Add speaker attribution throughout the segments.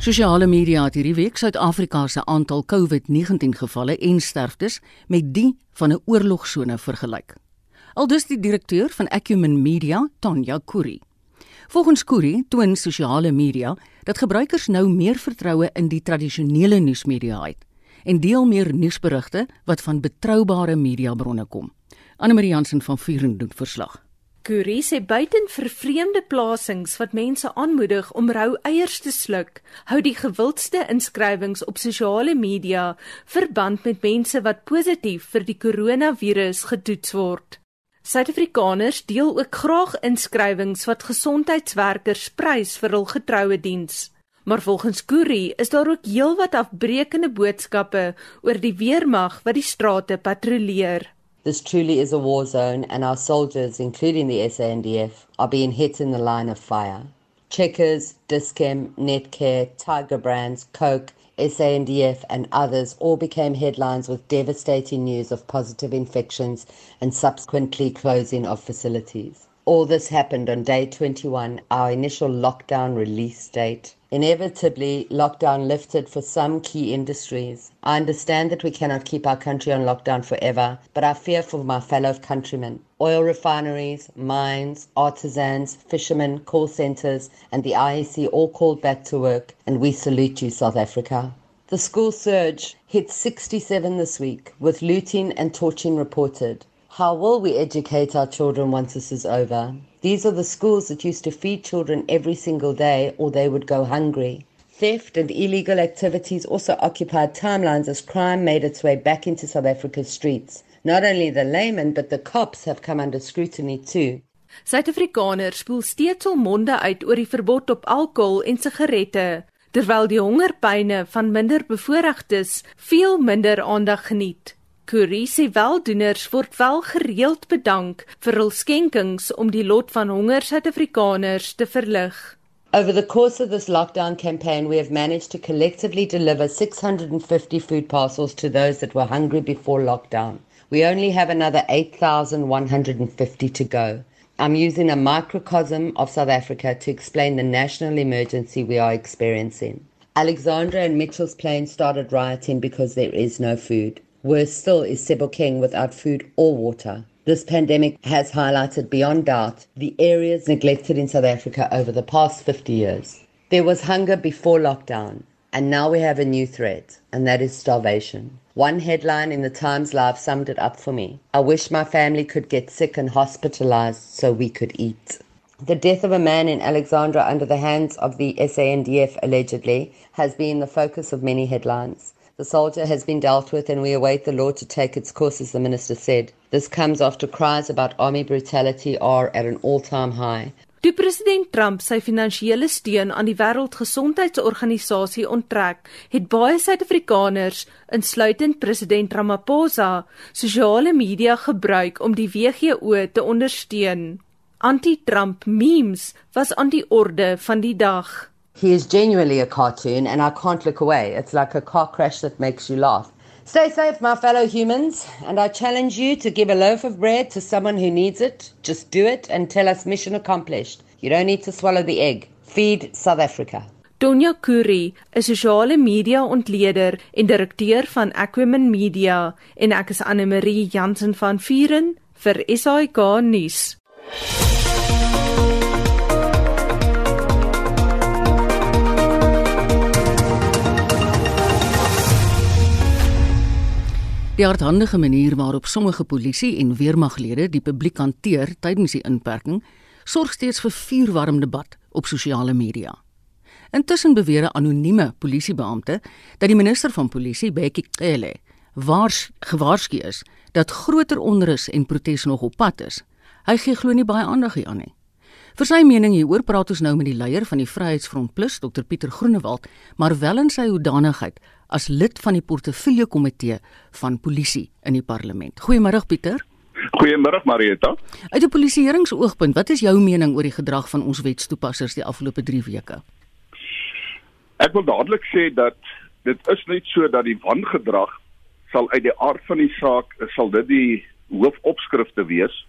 Speaker 1: Sosiale media het hierdie week Suid-Afrika se aantal COVID-19 gevalle en sterftes met die van 'n oorlogsone vergelyk. Aldus die direkteur van Acumen Media, Tanya Kuri. Volgens Kuri toon sosiale media dat gebruikers nou meer vertroue in die tradisionele nuusmedia het en deel meer nuusberigte wat van betroubare mediabronne kom. Anne Marie Jansen van Vuren doen verslag.
Speaker 2: Curie sê buiten vervreemde plasings wat mense aanmoedig om rou eiers te sluk, hou die gewildste inskrywings op sosiale media verband met mense wat positief vir die koronavirus getoets word. Suid-Afrikaners deel ook graag inskrywings wat gesondheidswerkers prys vir hul getroue diens. Maar volgens Curie is daar ook heelwat afbreekende boodskappe oor die weermag wat die strate patrolleer.
Speaker 3: This truly is a war zone, and our soldiers, including the SANDF, are being hit in the line of fire. Checkers, Discam, Netcare, Tiger Brands, Coke, SANDF, and others all became headlines with devastating news of positive infections and subsequently closing of facilities. All this happened on day 21, our initial lockdown release date. Inevitably, lockdown lifted for some key industries. I understand that we cannot keep our country on lockdown forever, but I fear for my fellow countrymen. Oil refineries, mines, artisans, fishermen, call centres, and the IEC all called back to work, and we salute you, South Africa. The school surge hit 67 this week, with looting and torching reported. How will we educate our children once this is over? These are the schools that used to feed children every single day or they would go hungry. Theft and illegal activities also occupied timelines as crime made its way back into South Africa's streets. Not only the laymen, but the cops have come under scrutiny too.
Speaker 2: Suid-Afrikaners spoel steeds hul monde uit oor die verbod op alkohol en sigarette, terwyl die hongerpyne van minder bevoorregtes veel minder aandag geniet. Curie sê weldoeners word wel gereeld bedank vir hul skenkings om die lot van honger Suid-Afrikaners te verlig.
Speaker 3: Over the course of this lockdown campaign, we have managed to collectively deliver 650 food parcels to those that were hungry before lockdown. We only have another 8,150 to go. I'm using a microcosm of South Africa to explain the national emergency we are experiencing. Alexandra and Mitchell's Plain started rioting because there is no food. Worse still is Sebokeng without food or water. This pandemic has highlighted beyond doubt the areas neglected in South Africa over the past 50 years. There was hunger before lockdown, and now we have a new threat, and that is starvation. One headline in the Times Live summed it up for me. I wish my family could get sick and hospitalized so we could eat. The death of a man in Alexandra under the hands of the SANDF allegedly has been the focus of many headlines. The soldier has been dealt with and we await the law to take its course, as the minister said. This comes after cries about army brutality are at an all-time high.
Speaker 2: Toe president Trump sy finansiële steun aan die Wêreldgesondheidsorganisasie onttrek, het baie Suid-Afrikaners, insluitend president Ramaphosa, sosiale media gebruik om die WGO te ondersteun. Anti-Trump memes was aan die orde van die dag.
Speaker 3: He is genuinely a cartoon, and I can't look away. It's like a car crash that makes you laugh. Stay safe, my fellow humans, and I challenge you to give a loaf of bread to someone who needs it. Just do it and tell us mission accomplished. You don't need to swallow the egg. Feed South Africa.
Speaker 2: Tonya Kuri, 'n sosiale media ontleder en direkteur van Acumen Media, en ek is Anne Marie Jansen van Vuren vir SAK nuus.
Speaker 1: Die hardhandige manier waarop sommige polisie en weermaglede die publiek hanteer tydens die inperking, sorg steeds vir vuurwarm debat op sosiale media. Intussen beweer 'n anonieme polisiebeampte dat die minister van polisie, Bekkie Cele, waars gewaarsku is dat groter onrus en protes nog op pad is. Hy gee glo nie baie aandag hieraan nie. Vir sy mening hieroor praat ons nou met die leier van die Vryheidsfront Plus, Dr Pieter Groenewald, maar wel in sy hoedanigheid as lid van die portefeulje komitee van polisie in die parlement. Goeiemôre Pieter.
Speaker 4: Goeiemôre Marieta.
Speaker 1: Uit 'n polisieeringsoogpunt, wat is jou mening oor die gedrag van ons wetstoepassers die afgelope 3 weke?
Speaker 4: Ek wil dadelik sê dat dit is net so dat die wangedrag sal uit die aard van die saak sal dit die hoofopskrifte wees.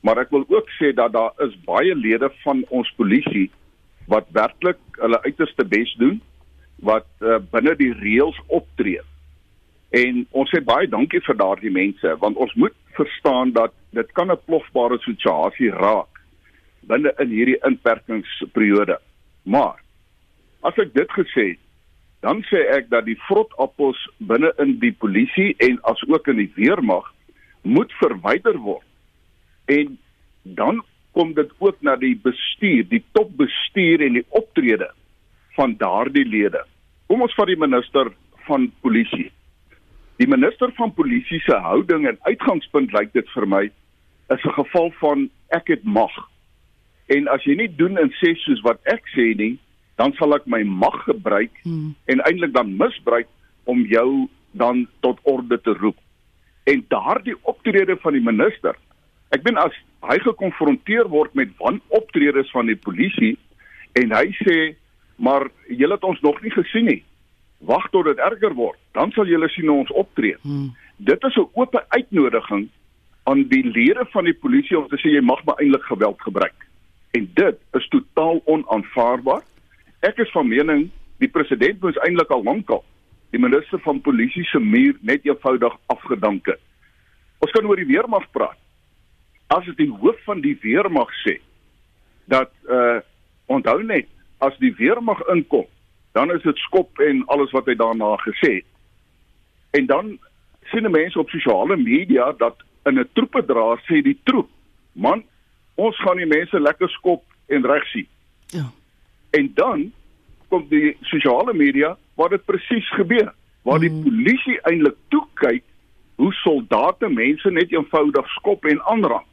Speaker 4: Maar ek wil ook sê dat daar is baie lede van ons polisie wat werklik hulle uiterste bes doen wat uh, binne die reëls optree. En ons sê baie dankie vir daardie mense want ons moet verstaan dat dit kan 'n plofbare situasie raak binne in hierdie inperkingsperiode. Maar as ek dit gesê het, dan sê ek dat die vrotappels binne in die polisie en as ook in die weermag moet verwyder word. En dan kom dit ook na die bestuur, die topbestuur en die optrede van daardie lede. Kom ons vat die minister van polisie. Die minister van polisie se houding en uitgangspunt lyk dit vir my is 'n geval van ek het mag. En as jy nie doen en sê soos wat ek sê nie, dan sal ek my mag gebruik hmm. en eintlik dan misbruik om jou dan tot orde te roep. En daardie optrede van die minister Ek ben as hy gekonfronteer word met wanoptredes van die polisie en hy sê maar julle het ons nog nie gesien nie. Wag tot dit erger word, dan sal julle sien ons optree. Hmm. Dit is 'n oop uitnodiging aan die lede van die polisie om te sê jy mag maar eintlik geweld gebruik. En dit is totaal onaanvaarbaar. Ek is van mening die president moes eintlik al lankal die minister van polisie se muur net eenvoudig afgedank het. Ons kan oor die weermag praat as dit die hoof van die weermag sê dat uh onthou net as die weermag inkom dan is dit skop en alles wat hy daarna gesê het. En dan sien mense op sosiale media dat in 'n troepe dra sê die troep man ons gaan die mense lekker skop en reg sien. Ja. En dan kom die sosiale media waar dit presies gebeur waar die mm. polisie eintlik toe kyk hoe soldate mense net eenvoudig skop en aanrand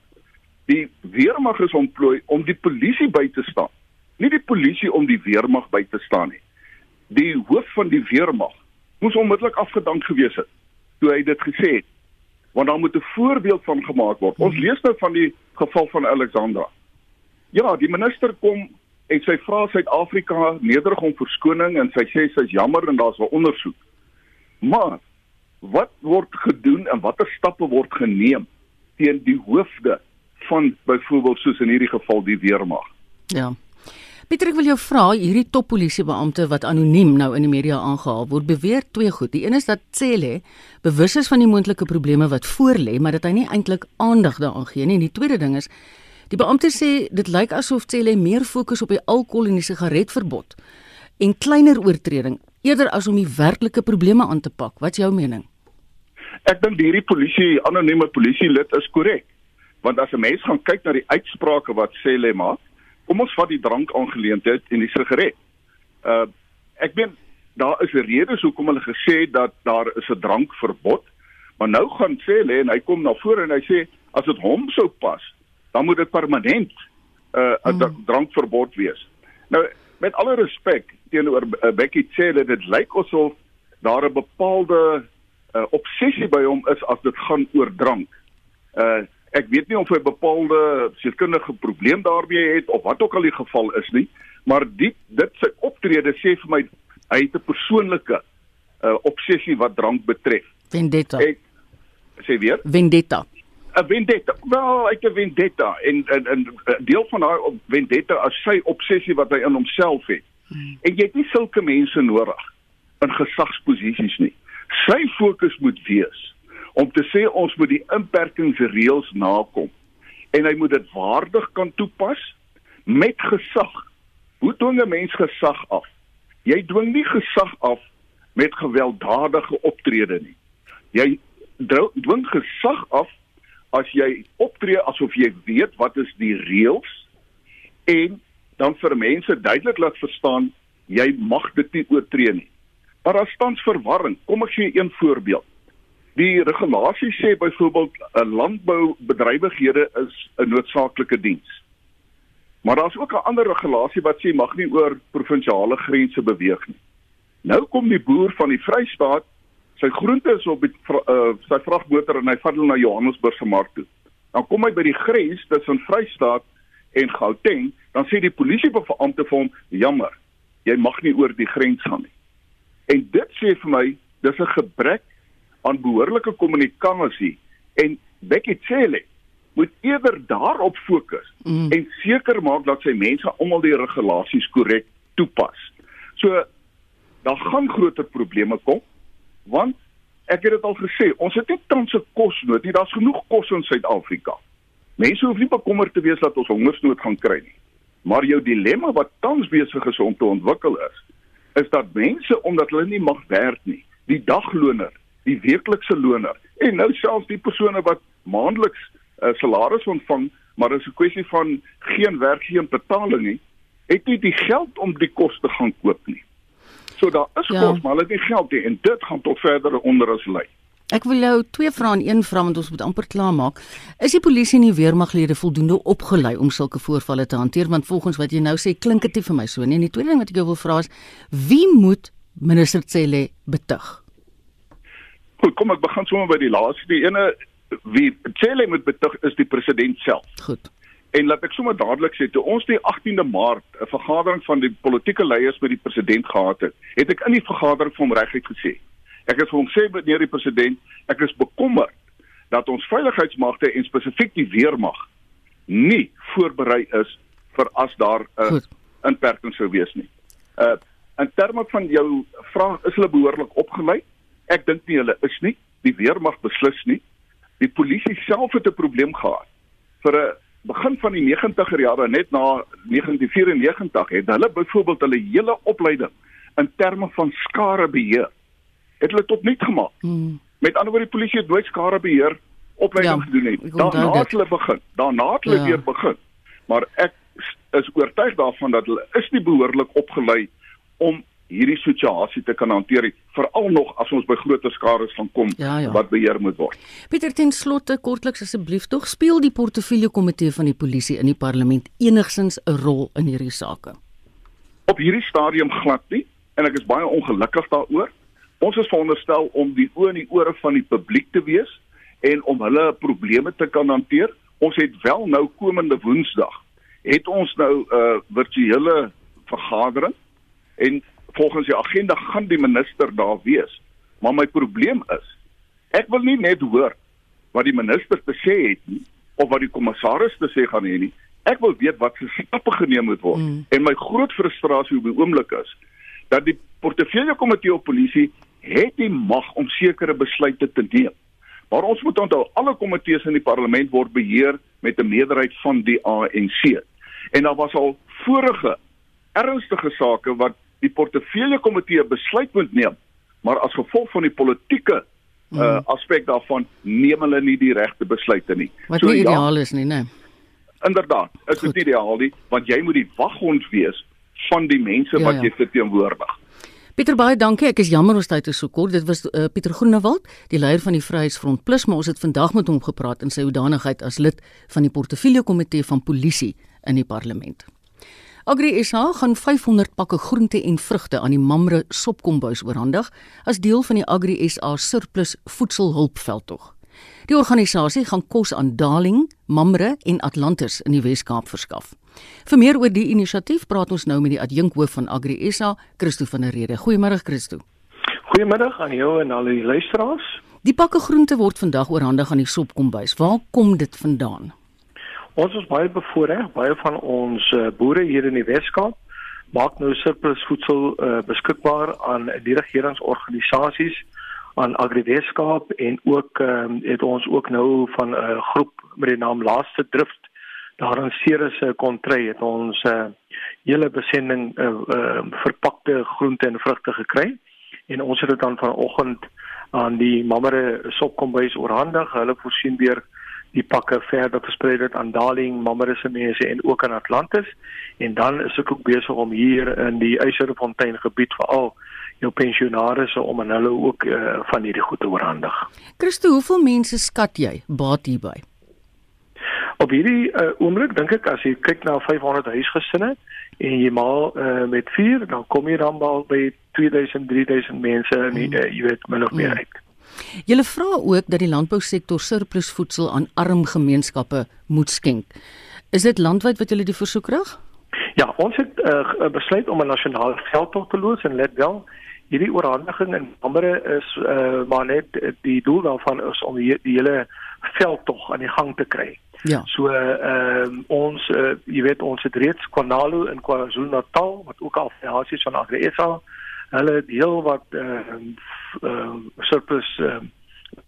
Speaker 4: die weermag is ontplooi om die polisie by te staan. Nie die polisie om die weermag by te staan nie. Die hoof van die weermag moes onmiddellik afgedank gewees het toe hy dit gesê het. Want daar moet 'n voorbeeld van gemaak word. Ons lees nou van die geval van Alexandra. Ja, die minister kom en sy vra Suid-Afrika nederig om verskoning en sy sê sy's jammer en daar's 'n ondersoek. Maar wat word gedoen en watter stappe word geneem teen die hoofde van byvoorbeeld soos in hierdie geval die weermag.
Speaker 1: Ja. Pieter, ek wil jou vra, hierdie toppolisiebeampte wat anoniem nou in die media aangehaal word, beweer twee goed. Die een is dat Cele bewus is van die moontlike probleme wat voorlê, maar dat hy nie eintlik aandag daaraan gee nie. En die tweede ding is die beampte sê dit lyk asof Cele meer fokus op die alkohol en die sigaretverbod en kleiner oortreding eerder as om die werklike probleme aan te pak. Wat is jou mening?
Speaker 4: Ek dink hierdie polisie anonieme polisie lid is korrek want as 'n mens gaan kyk na die uitsprake wat sê lê maar kom ons vat die drank aangeleentheid en die sigaret. Uh ek meen daar is 'n rede hoekom hulle gesê het dat daar is 'n drankverbod. Maar nou gaan sê lê en hy kom na vore en hy sê as dit hom sou pas, dan moet dit permanent uh 'n hmm. drankverbod wees. Nou met alle respek teenoor uh, Becky dat dit lyk asof daar 'n bepaalde uh, obsessie by hom is as dit gaan oor drank. Uh Ek weet nie of hy bepaalde sielkundige probleem daarmee het of wat ook al die geval is nie, maar dit dit sy optrede sê vir my hy het 'n persoonlike uh, obsessie wat drank betref.
Speaker 1: Vendetta.
Speaker 4: Ek sê weer?
Speaker 1: Vendetta.
Speaker 4: 'n Vendetta. Wel, ek 'n vendetta en 'n 'n deel van daai vendetta as sy obsessie wat hy in homself het. Hmm. En jy het nie sulke mense nodig in gesagsposisies nie. Sy fokus moet wees om te sê ons moet die inperkingsreëls nakom en hy moet dit waardig kan toepas met gesag. Hoe dwing 'n mens gesag af? Jy dwing nie gesag af met gewelddadige optrede nie. Jy dwing gesag af as jy optree asof jy weet wat is die reëls en dan vir mense duidelik laat verstaan jy mag dit nie oortree nie. Maar daar staan verwarring. Kom ek gee een voorbeeld. Die regulasie sê byvoorbeeld 'n landboubedrywighede is 'n noodsaaklike diens. Maar daar's ook 'n ander regulasie wat sê mag nie oor provinsiale grense beweeg nie. Nou kom die boer van die Vrystaat, sy groente is op die uh, sy vragmotor en hy vat hulle na Johannesburg se mark toe. Dan kom hy by die grens tussen Vrystaat en Gauteng, dan sê die polisiebeampte vir hom: "Jammer, jy mag nie oor die grens gaan nie." En dit sê vir my, dis 'n gebrek aan behoorlike kommunikasie en Becky Cele moet eerder daarop fokus mm. en seker maak dat sy mense almal die regulasies korrek toepas. So daar gaan groter probleme kom want ek het dit al gesê, ons het nie tans 'n kosnood nie. Daar's genoeg kos in Suid-Afrika. Mense hoef nie bekommerd te wees dat ons hongersnood gaan kry nie. Maar jou dilemma wat tans besig is om te ontwikkel is, is dat mense omdat hulle nie mag werk nie, die dagloner, die weeklikse loner en nou selfs die persone wat maandeliks 'n uh, eh, salaris ontvang, maar dit is 'n kwessie van geen werk, geen betaling nie, het nie die geld om die kos te gaan koop nie. So daar is ja. kos, maar hulle het nie geld nie en dit gaan tot verdere onderus lei.
Speaker 1: Ek wil jou twee vrae in een vra want ons moet amper klaar maak. Is die polisie en die weermaglede voldoende opgelei om sulke voorvalle te hanteer want volgens wat jy nou sê klink dit vir my so nie. En die tweede ding wat ek jou wil vra is wie moet minister Cele betug?
Speaker 4: Goed, kom ek begin sommer by die laaste. Die ene wie Cele moet betug is die president self.
Speaker 1: Goed.
Speaker 4: En laat ek sommer dadelik sê, toe ons die 18de Maart 'n vergadering van die politieke leiers met die president gehad het, het ek in die vergadering vir hom reguit gesê: Ek het vir hom sê meneer die president, ek is bekommerd dat ons veiligheidsmagte en spesifiek die weermag nie voorberei is vir as daar 'n uh, inperking sou wees nie. Uh in terme van jou vraag is hulle behoorlik opgelei? Ek dink nie hulle is nie. Die weermag beslis nie. Die polisie self het 'n probleem gehad. Vir 'n begin van die 90er jare net na 1994 het hulle byvoorbeeld hulle hele opleiding in terme van skare beheer het hulle tot nul gemaak. Hmm. Met ander woorde die polisie het nooit skare beheer opleiding ja, gedoen nie. Daarna het hulle begin. Daarna het hulle ja. weer begin. Maar ek is oortuig daarvan dat hulle is nie behoorlik opgelei om hierdie situasie te kan hanteer veral nog as ons by groter skare gaan kom ja, ja. wat beheer moet word.
Speaker 1: Pieter ten slotte kortliks asseblief tog speel die portefeulje komitee van die polisie in die parlement enigsins 'n rol in hierdie sake.
Speaker 4: Op hierdie stadium glad nie en ek is baie ongelukkig daaroor. Ons is veronderstel om die oë en die ore van die publiek te wees en om hulle probleme te kan hanteer. Ons het wel nou komende Woensdag het ons nou 'n uh, virtuele vergadering en volgens die agenda gaan die minister daar wees. Maar my probleem is ek wil nie net hoor wat die minister te sê het nie of wat die kommissaris te sê gaan hê nie. Ek wil weet wat se stappe geneem moet word. Mm. En my groot frustrasie op die oomblik is dat die portefeulje komitee op polisie het die mag om sekere besluite te neem. Maar ons moet onthou alle komitees in die parlement word beheer met 'n meerderheid van die ANC. En daar was al vorige ernstige sake wat die portefeulje komitee besluit moet neem, maar as gevolg van die politieke uh, mm. aspek daarvan neem hulle nie die regte besluite nie.
Speaker 1: Wat so, nie ja, ideaal ja, is nie, né? Nee.
Speaker 4: Inderdaad, is dit ideaal nie, want jy moet die waghond wees van die mense ja, wat ja. jy verteenwoordig.
Speaker 1: Pieter baie dankie. Ek is jammer ons tyd is so kort. Dit was uh, Pieter Groenewald, die leier van die Vryheidsfront Plus, maar ons het vandag met hom gepraat in sy hoedanigheid as lid van die portefeulje komitee van polisie in die parlement. Agri SA gaan 500 pakke groente en vrugte aan die Mamre Sopkombuis oorhandig as deel van die Agri SA surplus voedselhulpveldtog. Die organisasie gaan kos aan Darling, Mamre en Atlantis in die Wes-Kaap verskaf. Vir meer oor die inisiatief praat ons nou met die adjunkhoof van Agri SA, Christo van der Rede. Goeiemôre Christo.
Speaker 5: Goeiemiddag aan jou en al die luisteraars.
Speaker 1: Die pakke groente word vandag oorhandig aan die Sopkombuis. Waar kom dit vandaan?
Speaker 5: Ons is baie bevoordeel, baie van ons uh, boere hier in die Wes-Kaap maak nou surplus voedsel uh, beskikbaar aan die regeringsorganisasies aan Agri Weskaap en ook um, het ons ook nou van 'n uh, groep met die naam Laaste Drift daar in Ceres se kontry het ons uh, hele besending uh, uh, verpakte groente en vrugte gekry en ons het dit dan vanoggend aan die Mamre sopkombuis oorhandig. Hulle voorsien weer die pakke verder versprei dit aan Darling, Mamre se mense en ook aan Atlantis en dan is ek ook besig om hier in die Eiserfontein gebied veral jou pensionaars om aan hulle ook uh, van hierdie goed te oorhandig.
Speaker 1: Christo, hoeveel mense skat jy baat hierby?
Speaker 5: Op hierdie uh, oomblik dink ek as jy kyk na 500 huisgesinne en jy maal uh, met 4 dan kom jy dan by 2000 3000 mense en uh, jy weet min of meer uit.
Speaker 1: Julle vra ook dat die landbousektor surplus voedsel aan arm gemeenskappe moet skenk. Is dit landwyd wat julle die versoek rig?
Speaker 5: Ja, ons het uh, besluit om 'n nasionale veldtog te loods en let wel, hierdie oorhandiging in Ambre is uh, maar net die doel daarvan is om die, die hele veldtog aan die gang te kry.
Speaker 1: Ja.
Speaker 5: So ehm uh, ons uh, jy weet ons het reeds Kwanalo in KwaZulu-Natal wat ook al affiliasies van Agresa Hulle deel wat uh, uh surplus uh,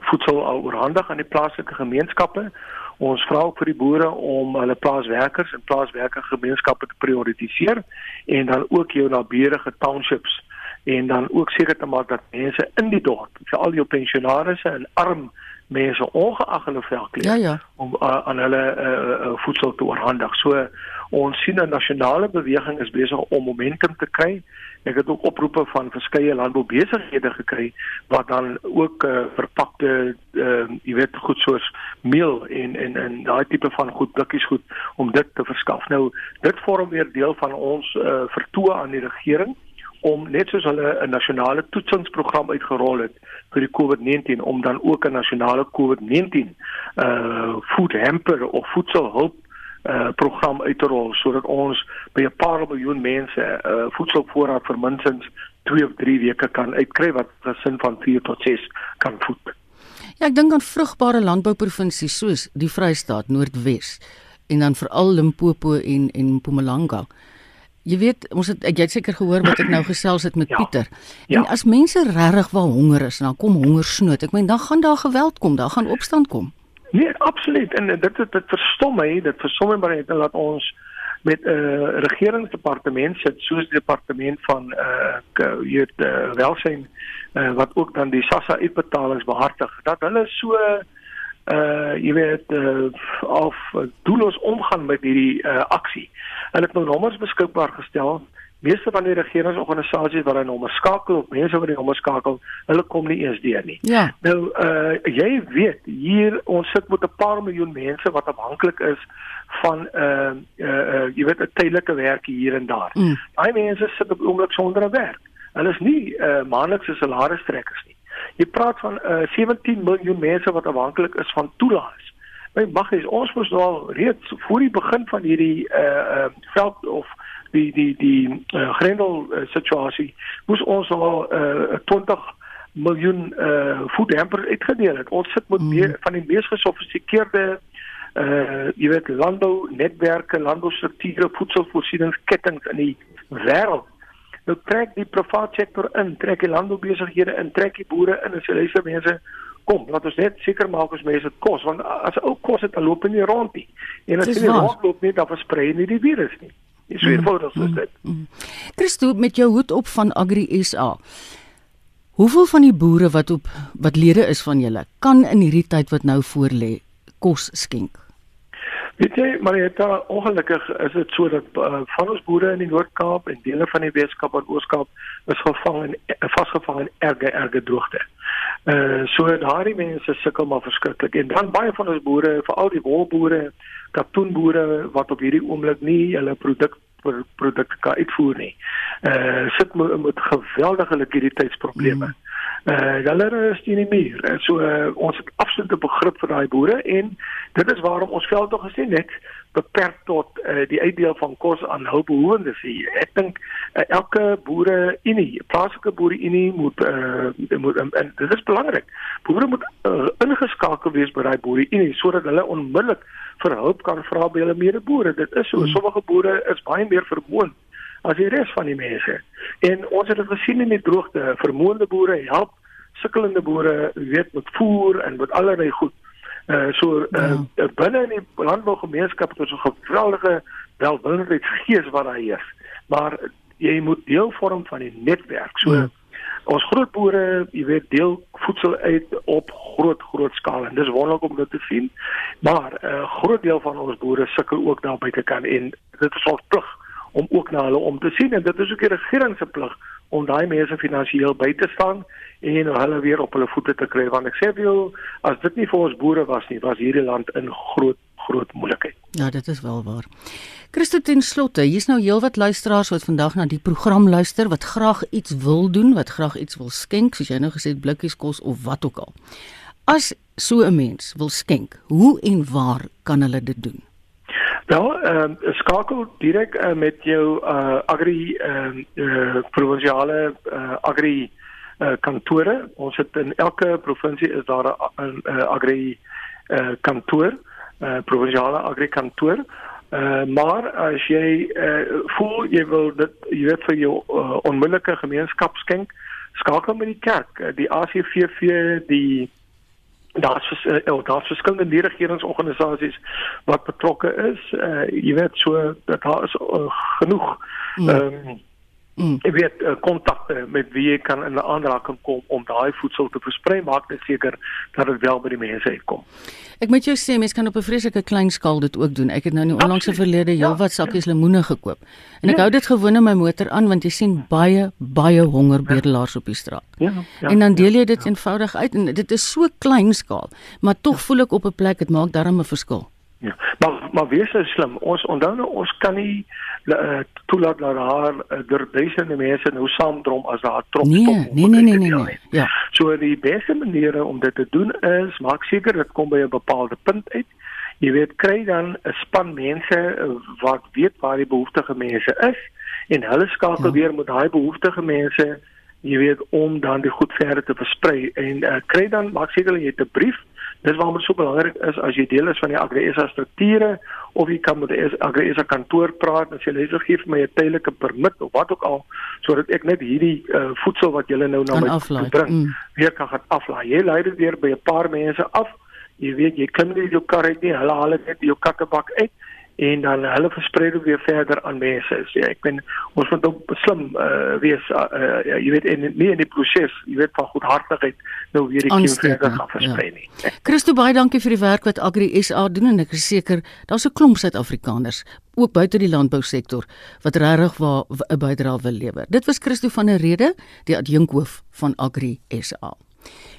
Speaker 5: voedsel al oorhandig aan die plaaslike gemeenskappe. Ons vra ook vir die boere om hulle plaaswerkers en plaaswerkergemeenskappe te prioritiseer en dan ook jou naburige townships en dan ook seker te maak dat mense in die dorp, veral jou pensionaarsse en arm mense ongeag hulle velkleur
Speaker 1: ja, ja.
Speaker 5: om uh, aan hulle uh, uh, voedsel te oorhandig. So ons sien 'n nasionale beweging is besig om momentum te kry. Ek het ook oproepe van verskeie landboubesighede gekry wat dan ook uh, verpakte uh, jy weet goed soos meel en en en daai tipe van goed blikkies goed om dit te verskaf. Nou dit vorm weer deel van ons uh, vertoë aan die regering om net soos hulle 'n nasionale toetsingsprogram uitgerol het vir die COVID-19 om dan ook 'n nasionale COVID-19 uh food hamper of voedselhulp uh program uit te rol sodat ons by 'n paar miljoen mense uh voedselvoorraad vir minstens 2 of 3 weke kan uitkry wat 'n sin van 4 tot 6 kan voed.
Speaker 1: Ja, ek dink aan vrugbare landbouprovinsies soos die Vrystaat, Noordwes en dan veral Limpopo en en Mpumalanga. Jy weet, ons het jy het seker gehoor wat ek nou gesels het met ja. Pieter. En ja. as mense regtig wel honger is, dan kom hongersnood. Ek meen dan gaan daar geweld kom, daar gaan opstand kom.
Speaker 5: Nee, absoluut. En dit dit, dit verstom my, dit verstom my maar net dat ons met 'n uh, regeringsdepartement sit soos die departement van uh jy weet uh, welsyn uh, wat ook dan die SASSA uitbetalings behartig. Dat hulle so uh jy weet uh, of doelloos omgaan met hierdie uh aksie. Hulle het nou nommers beskikbaar gestel. Meeste van die regeringsorganisasies wat hulle nommers skakel of mense wat die nommers skakel, hulle kom nie eens deur nie.
Speaker 1: Ja.
Speaker 5: Nou uh jy weet hier ons sit met 'n paar miljoen mense wat afhanklik is van uh uh, uh jy weet 'n tydelike werk hier en daar.
Speaker 1: Mm.
Speaker 5: Daai mense sit op oomblik sonder 'n werk. Hulle is nie uh maandelikse salarisstrekkers nie. Jy praat van uh, eh, 17 miljoen mense wat afhanklik is van toelaas. My mag is ons moes nou al reeds voor die begin van hierdie uh uh veld of die die die uh, grendel uh, situasie moes ons al uh 20 miljoen uh voedhampers uitgedeel het. Ons sit met mm. meer van die mees gesofistikeerde uh jy weet landbou netwerke, landboustrukture, voedselvoorsieningskettinge in die wêreld Nou trek die private sektor in, trek die landboubesighede in, trek die boere in en sê luister mense, kom, laat ons net seker maak ons mense kos want as ou kos het dan loop nie rond nie. En as jy loop nie dan versprei nie die virus nie. Dis so eenvoudig soos dit. Mm,
Speaker 1: mm. Christo met jou hoed op van Agri SA. Hoeveel van die boere wat op wat lede is van julle kan in hierdie tyd wat nou voor lê kos skenk?
Speaker 5: Weet jy, Marieta, ongelukkig is dit so dat uh, van ons boere in die Noord-Kaap en dele van die Weskaap en Oos-Kaap is gevang in uh, vasgevang in erge erge droogte. Uh so daardie mense sukkel maar verskriklik en dan baie van ons boere, veral die wolboere, katoenboere wat op hierdie oomblik nie hulle produk produkte kan uitvoer nie. Uh sit met, met geweldige likwiditeitsprobleme. Mm uh hulle is nie meer. En so uh, ons het absolute begrip vir daai boere en dit is waarom ons veld tog gesê net beperk tot uh, die uitdeel van kos aan hulpbehoewendes hier. Ek dink uh, elke boere unie, plaaslike boere unie moet uh, moet en, en dit is belangrik. Boere moet uh, ingeskakel wees by daai boere unie sodat hulle onmiddellik vir hulp kan vra by hulle medeboere. Dit is so, hmm. sommige boere is baie meer vermoond as die res van die mense. En ons het dit gesien in die droogte, vermoënde boere help sukkelende boere, weet met voer en met allerlei goed. Uh so uh, ja. binne in die landbougemeenskap het ons 'n geweldige welwillendheidsgees wat daar heers. Maar jy moet deel vorm van die netwerk. So ja. ons groot boere, jy weet, deel voedsel uit op groot groot skaal en dis wonderlik om dit te sien. Maar 'n uh, groot deel van ons boere sukkel ook daar buite kan en dit is ons plig om ook na hulle om te sien en dit is ook die regering se plig om daai mense finansiëel by te staan en hulle weer op hulle voete te kry want ek sê vir jou as dit nie vir ons boere was nie was hierdie land in groot groot moeilikheid.
Speaker 1: Ja, dit is wel waar. Christo ten slotte, hier's nou heelwat luisteraars wat vandag na die program luister wat graag iets wil doen, wat graag iets wil skenk, soos jy nou gesê het blikkies kos of wat ook al. As so 'n mens wil skenk, hoe en waar kan hulle dit doen?
Speaker 5: Wel, ehm uh, skakel direk uh, met jou uh, agri ehm uh, uh, provinsiale uh, agri uh, kantore. Ons het in elke provinsie is daar 'n uh, agri uh, kantoor, uh, provinsiale agri kantoor. Uh, maar as jy uh, voel jy wil dit jy weet vir jou uh, onmiddellike gemeenskap skenk, skakel met die kerk, uh, die ACVV, die daar's uh, oh, daar's verskillende regeringsorganisasies wat betrokke is. Uh, jy weet so dat daar is uh, genoeg mm. um, Mm. Ek weet uh, kontakte met wie jy kan in aanraking kom om daai voedsel te versprei, maak net seker dat dit wel by die mense uitkom.
Speaker 1: Ek moet jou sê mense kan op 'n vreeslike klein skaal dit ook doen. Ek het nou in die onlangse verlede heelwat ja, sakkies ja. lemoene gekoop. En ek ja. hou dit gewoon in my motor aan want jy sien baie baie honger bedelaars op die straat. Ja, ja. En dan deel jy dit ja. eenvoudig uit en dit is so klein skaal, maar tog ja. voel ek op 'n plek dit maak darm 'n verskil.
Speaker 5: Ja. Maar maar wees so slim. Ons onthou nou ons kan nie uh, toelaat dat daar uh, der duisende mense nou saamdrom as daar trop
Speaker 1: nee, stop. Nee, nee, nee, nee, nee. Ja.
Speaker 5: So die beste maniere om dit te doen is maak seker dit kom by 'n bepaalde punt uit. Jy weet kry dan 'n span mense uh, wat weet waar die behoeftige mense is en hulle skakel ja. weer met daai behoeftige mense jy weet om dan die goed verder te versprei en uh, kry dan maak seker jy het 'n brief Dis waarom dit so belangrik is as jy deel is van die AgriSA strukture of jy kan met die AgriSA kantoor praat en sê hulle gee vir my 'n tydelike permit of wat ook al sodat ek net hierdie uh, voedsel wat julle nou na my bring mm. weer kan gaan aflaai. Jy lei dit weer by 'n paar mense af. Jy weet jy kan nie jou kar uit nie. Hulle haal dit uit jou kattebak uit en dan hulle versprei dit weer verder aan mense. So ja, ek ben ons moet ook slim uh, wees uh, uh, jy weet in nie in die proses, jy weet van goedhartigheid nou weer die kind verder gaan versprei ja. nie.
Speaker 1: Christo baie dankie vir die werk wat Agri SA doen en ek is seker daar's 'n klomp Suid-Afrikaners ook buite die landbousektor wat regtig 'n bydrae wil lewer. Dit was Christo van der Rede, die adjunkhoof van Agri SA.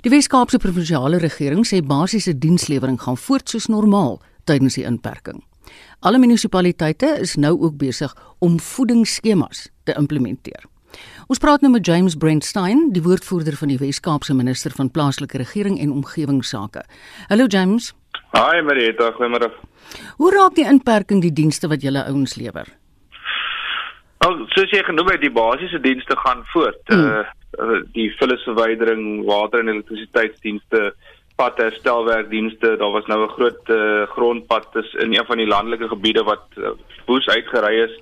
Speaker 1: Die Wes-Kaapse provinsiale regering sê basiese dienslewering gaan voort soos normaal tydens die inperking. Alle munisipaliteite is nou ook besig om voedingsskemas te implementeer. Ons praat nou met James Brentstein, die woordvoerder van die Wes-Kaapse minister van plaaslike regering en omgewingsake. Hallo James.
Speaker 6: Haai Marita, goeiemôre.
Speaker 1: Hoe raak die inperking die dienste wat julle ouens lewer?
Speaker 6: Al soos jy genoem het, die basiese dienste gaan voort. Hmm. Uh die vullisverwydering, water en elektrisiteitsdienste padherstelwerkdienste. Daar was nou 'n groot uh, grondpad is in een van die landelike gebiede wat uh, boes uitgery is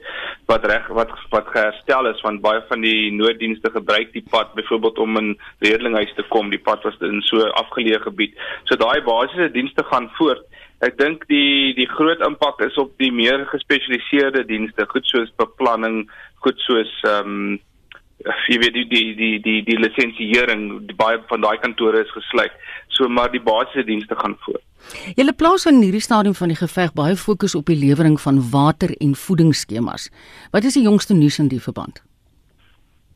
Speaker 6: wat reg wat wat geherstel is want baie van die nooddienste gebruik die pad byvoorbeeld om in redelinghuis te kom. Die pad was in so afgeleë gebied. So daai basiese dienste gaan voort. Ek dink die die groot impak is op die meer gespesialiseerde dienste, goed soos beplanning, goed soos ehm um, jy weet die die die die die lisensiering baie van daai kantore is gesluit. So maar die basiese dienste gaan voort.
Speaker 1: Julle plaas in hierdie stadium van die geveg baie fokus op die lewering van water en voedingsskemas. Wat is die jongste nuus in die verband?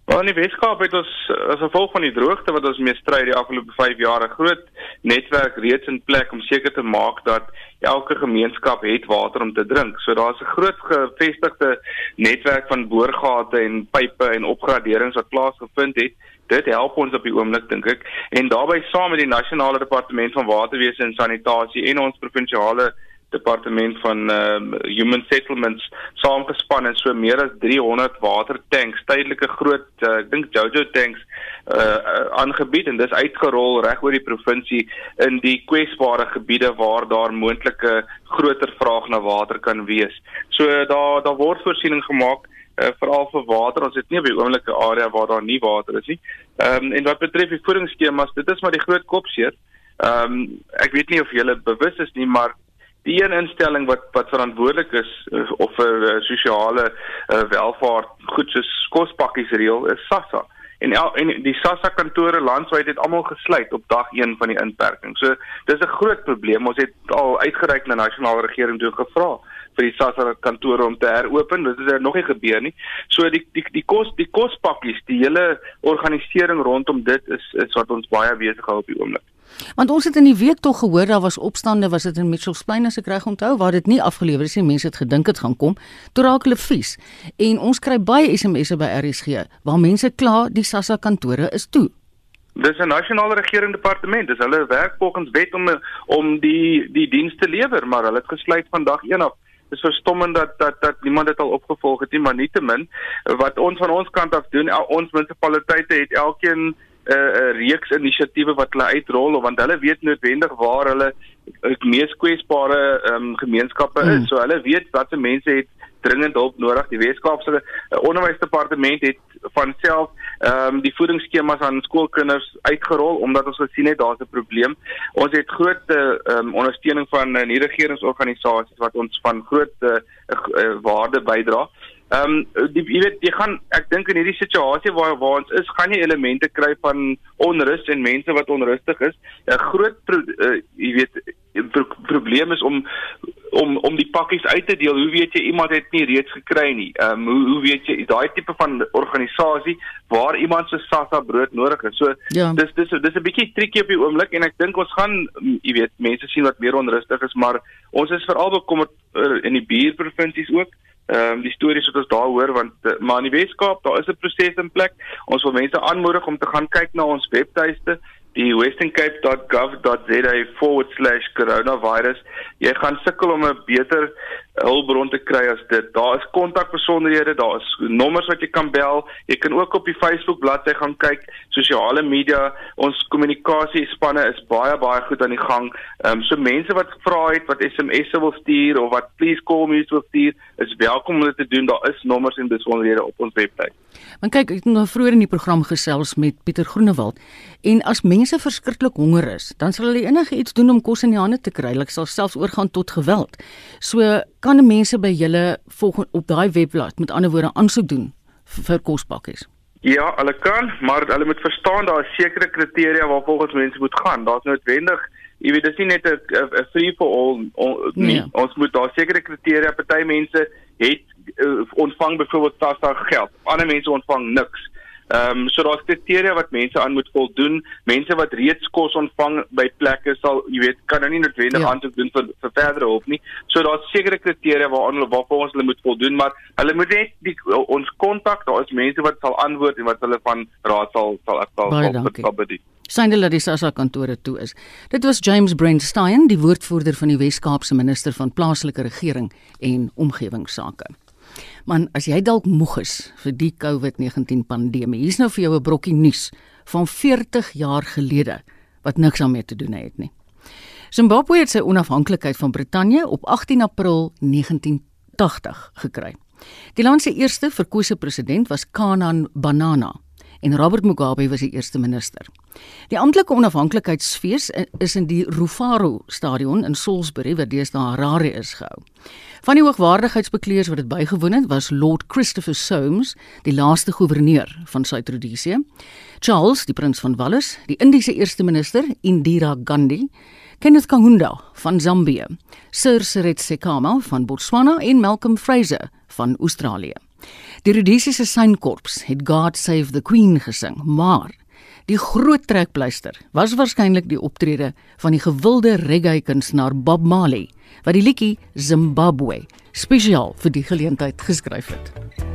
Speaker 6: Maar in die Weskaap het ons as gevolg van die droogte wat ons mee stry die afgelope 5 jaar 'n groot netwerk reeds in plek om seker te maak dat elke gemeenskap het water om te drink. So daar's 'n groot gevestigde netwerk van boorgate en pipe en opgraderings wat plaasgevind het. Dit help ons op die oomblik dink ek en daarbey saam met die nasionale departement van waterwese en sanitasie en ons provinsiale departement van um, human settlements saamgespan en so meer as 300 watertanks, tydelike groot uh, ek dink Jojo tanks uh aangebied en dis uitgerol reg oor die provinsie in die kwesbare gebiede waar daar moontlike groter vraag na water kan wees. So daar daar word voorsiening gemaak uh, veral vir water. Ons het nie op die oomblike area waar daar nie water is nie. Ehm um, en wat betref die voedingsskemas, dit is maar die groot kopseer. Ehm um, ek weet nie of julle bewus is nie, maar die een instelling wat wat verantwoordelik is uh, of vir uh, sosiale uh, welvaart goed soos kospakkies reël is SASSA en el, en die SASSA kantore landwyd het almal gesluit op dag 1 van die inperking. So dis 'n groot probleem. Ons het al uitgereik na nasionale regering toe gevra vir die SASSA kantore om te heropen. Dit het nog nie gebeur nie. So die die die kos die kospakkies, die hele organisering rondom dit is is wat ons baie besig hou op die oomblik.
Speaker 1: Want ons het in die week tog gehoor daar was opstande, was dit in Mitchells Plain as ek reg onthou, waar dit nie afgelewer is nie. Mense het gedink dit gaan kom. Toe raak hulle vies. En ons kry baie SMS'e by RSG waar mense kla die SASSA kantore is toe.
Speaker 6: Dis 'n nasionale regering departement. Dis hulle werk volgens wet om om die die dienste lewer, maar hulle het gesluit vandag 1 af. Dis verstommend dat dat dat niemand dit al opgevolg het nie, maar nietemin wat ons van ons kant af doen, ons munisipaliteite het elkeen 'n uh, reeks inisiatiewe wat hulle uitrol want hulle weet noodwendig waar hulle mees kwesbare um, gemeenskappe is. Mm. So hulle weet wat se mense het dringend hulp nodig. Die Weskaapse uh, onderwysdepartement het van self ehm um, die voedingsskemas aan skoolkinders uitgerol omdat ons gesien het daar's 'n probleem. Ons het groot ehm um, ondersteuning van uh, nie regeringsorganisasies wat ons van groot uh, uh, waarde bydra. Ehm um, jy weet jy gaan ek dink in hierdie situasie waar waar ons is, gaan jy elemente kry van onrus en mense wat onrustig is. 'n Groot pro, uh, jy weet pro, probleem is om om om die pakkies uit te deel. Hoe weet jy iemand het nie reeds gekry nie? Ehm um, hoe hoe weet jy daai tipe van organisasie waar iemand se SASSA brood nodig is. So ja. dis dis dis 'n bietjie triekie op die oomblik en ek dink ons gaan jy weet mense sien wat meer onrustig is, maar ons is veral bekommerd uh, in die buurprovinsies ook ehm um, die stories wat ons daar hoor want uh, maar in die Weskaap daar is 'n proses in plek. Ons wil mense aanmoedig om te gaan kyk na ons webtuiste die westerncape.gov.za/coronavirus. Jy gaan sukkel om 'n beter hulpbron te kry as dit. Daar is kontakbesonderhede, daar is nommers wat jy kan bel. Jy kan ook op die Facebook bladsy gaan kyk. Sosiale media, ons kommunikasiespanne is baie baie goed aan die gang. Ehm um, so mense wat vra het wat SMS'e wil stuur of wat please call me wil stuur, is welkom om dit te doen. Daar is nommers en besonderhede op ons webwerf.
Speaker 1: Want kyk, ek het nou vroeër in die program gesels met Pieter Groenewald en as mense verskriklik honger is, dan sal hulle enige iets doen om kos in die hande te kry. Hulle sal selfs oorgaan tot geweld. So kan mense by julle volg op daai webblad met ander woorde aansoek doen vir kospakkies?
Speaker 6: Ja, hulle kan, maar hulle moet verstaan daar is sekere kriteria waarvolgens mense moet gaan. Daar's noodwendig, jy weet, dis nie net 'n free for all nie. Nee. Ons moet daar sekere kriteria, party mense het uh, ontvang byvoorbeeld TASA geld. Ander mense ontvang niks. Ehm um, so daar's kriteria wat mense aan moet voldoen. Mense wat reeds kos ontvang by plekke sal, jy weet, kan nou nie noodwendig ja. aansoek doen vir vir verdere hulp nie. So daar's sekere kriteria waaraan hulle waarvoor ons hulle moet voldoen, maar hulle moet net die, ons kontak. Daar is mense wat sal antwoord en wat hulle van raad sal sal sal sal bedien.
Speaker 1: Sien hulle dis as kantore toe is. Dit was James Brandstein, die woordvoerder van die Wes-Kaapse minister van plaaslike regering en omgewingsake. Man, as jy dalk moeg is vir die COVID-19 pandemie, hier's nou vir jou 'n brokkie nuus van 40 jaar gelede wat niks daarmee te doen het nie. Zimbabwe het sy onafhanklikheid van Brittanje op 18 April 1980 gekry. Die land se eerste verkose president was Kanan Banana en Robert Mugabe was die eerste minister. Die amptelike onafhanklikheidsfees is in die Rufaro Stadion in Salisbury wat deesdae Harare is gehou. Van die hoogwaardigheidsbekleers wat dit bygewoon het, was Lord Christopher Soames, die laaste goewerneur van Suid-Rodesië, Charles, die prins van Wallis, die Indiese eerste minister Indira Gandhi, Kenneth Kaunda van Zambië, Sir Seretse Sekama van Botswana en Malcolm Fraser van Australië. Die Rhodesiese synkorps het God Save the Queen gesing, maar die groot trekpleister was waarskynlik die optrede van die gewilde reggae kunstenaar Bob Marley wat die liedjie Zimbabwe spesiaal vir die geleentheid geskryf het.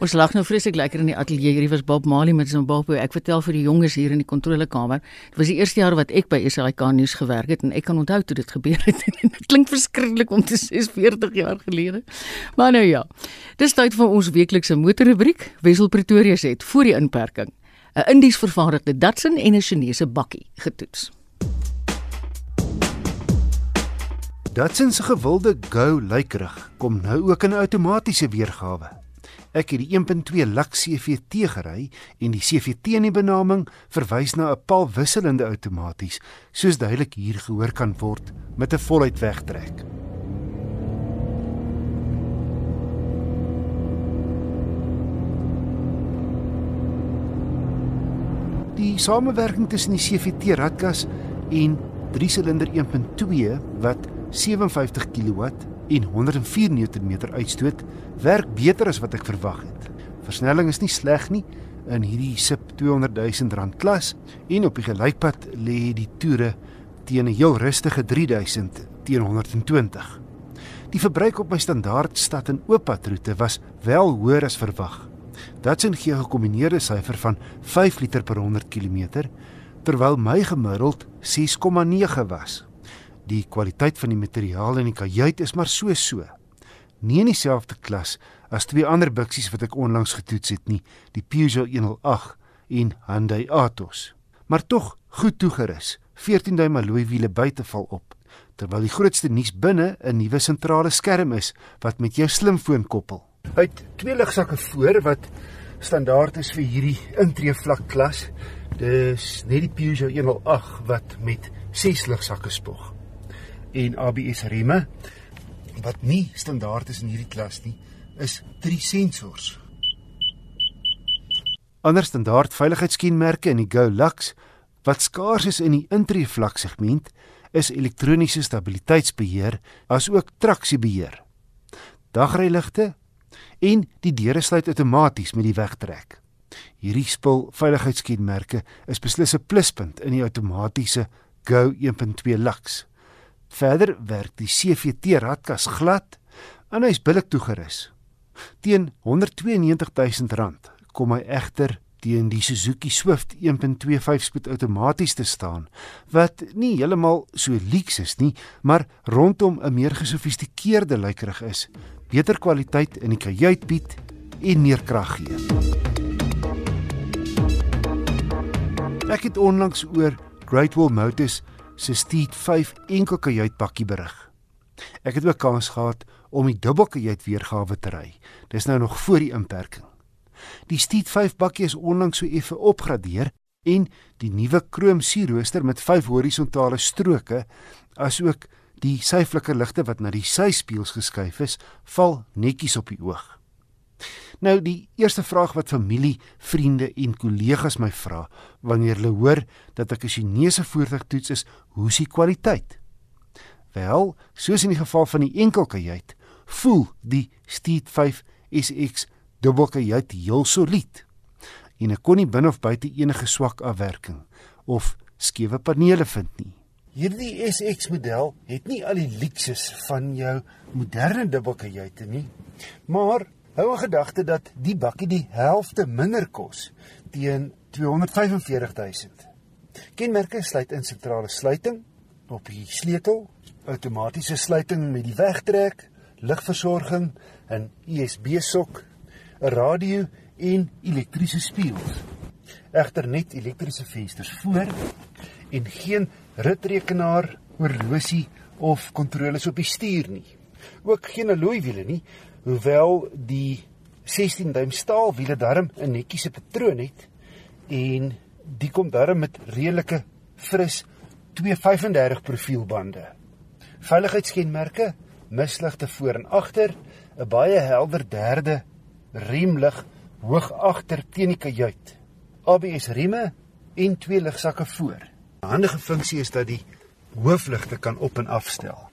Speaker 1: Ons lag nou vreeslik lekker in die ateljee. Hierdie was Bob Marley met Zimbabwe. Ek vertel vir die jonges hier in die kontrolekamer. Dit was die eerste jaar wat ek by SAK nuus gewerk het en ek kan onthou toe dit gebeur het. dit klink verskriklik om te sê 40 jaar gelede. Maar nou ja. Dis tyd vir ons weeklikse motorrubriek. Wessel Pretoria sê het voor die inperking 'n Indies vervaardigde Datsun en 'n Chinese bakkie getoets.
Speaker 7: Datsun se gewilde Go lykerig kom nou ook in 'n outomatiese weergawe. Ek het die 1.2 Lux CVT gery en die CVT in die benaming verwys na 'n paal wisselende outomaties, soos duidelik hier gehoor kan word met 'n voluit wegtrek. Die samewerking tussen die CVT radkas en 3-silinder 1.2 wat 57 kW en 104 Nm uitstoot, werk beter as wat ek verwag het. Versnelling is nie sleg nie in hierdie sub 200 000 rand klas en op die gelykpad lê die toere teen 'n heel rustige 3000 teen 120. Die verbruik op my standaard stad en ooppad roete was wel hoër as verwag. Dit sien gee 'n gekombineerde syfer van 5 liter per 100 km terwyl my gemiddeld 6,9 was. Die kwaliteit van die materiaal in die kajuit is maar so so. Nie in dieselfde klas as twee ander buksies wat ek onlangs getoets het nie, die Peugeot 108 en Hyundai Atos. Maar tog goed toegerus. 14 duim alloy wiele buite val op. Terwyl die grootste nuus binne 'n nuwe sentrale skerm is wat met jou slimfoon koppel. Hy het twee ligsakke voor wat standaard is vir hierdie intree vlak klas. Dis net die Peugeot 108 wat met 6 ligsakke spog en ABS remme wat nie standaard is in hierdie klas nie, is 3 sensors. Ander standaard veiligheidskenmerke in die Go Lux wat skaars is in die intree vlak segment is elektroniese stabiliteitsbeheer asook traksiebeheer. Dagryligte en die deure sluit outomaties met die wegtrek. Hierdie spul veiligheidskenmerke is beslis 'n pluspunt in die outomatiese Go 1.2 Lux. Verder werk die CVT radkas glad en hy's billik toegerus. Teen R192000 kom hy egter teen die Suzuki Swift 1.25 spoed outomaties te staan wat nie heeltemal so luks is nie, maar rondom 'n meer gesofistikeerde lykerig is, beter kwaliteit in die kajuit bied en meer krag gee. Ek het onlangs oor Great Wall Motors se Steed 5 enkel kajuitpakkie berig. Ek het ook kans gehad om die dubbelkajuit weergawe te ry. Dis nou nog voor die inperking. Die Steed 5 bakkie is onlangs so effe opgradeer en die nuwe krom sierrooster met 5 horisontale stroke asook die syflikker ligte wat na die syspieëls geskuif is, val netjies op die oog. Nou die eerste vraag wat familie, vriende en kollegas my vra wanneer hulle hoor dat ek 'n Chinese voertuig toets is, hoe is die kwaliteit? Wel, soos in die geval van die enkelkajuit, voel die Steed 5 SX dubbelkajuit heel solied. En ek kon nie binne of buite enige swak afwerking of skewe panele vind nie. Hierdie SX model het nie al die luksus van jou moderne dubbelkajuite nie, maar hou in gedagte dat die bakkie die helfte minder kos teen 245000. Kenmerke sluit in sentrale sluiting op die sleutel, outomatiese sluiting met die wegtrek, ligversorging, 'n USB-sok, 'n radio en elektriese spieëls. Egter net elektriese vensters voor en geen ritrekenaar, horlosie of kontroles op die stuur nie. Ook geen alloywiele nie, hoewel die 16 duim staalwiele darm 'n netjiese patroon het en die kom darm met redelike fris 235 profielbande. Veiligheidskenmerke: misligte voor en agter, 'n baie helder derde remlig hoog agter teen die kajuit. ABS rieme en twee ligsakke voor. 'n Handige funksie is dat die hoofligte kan op en afstel.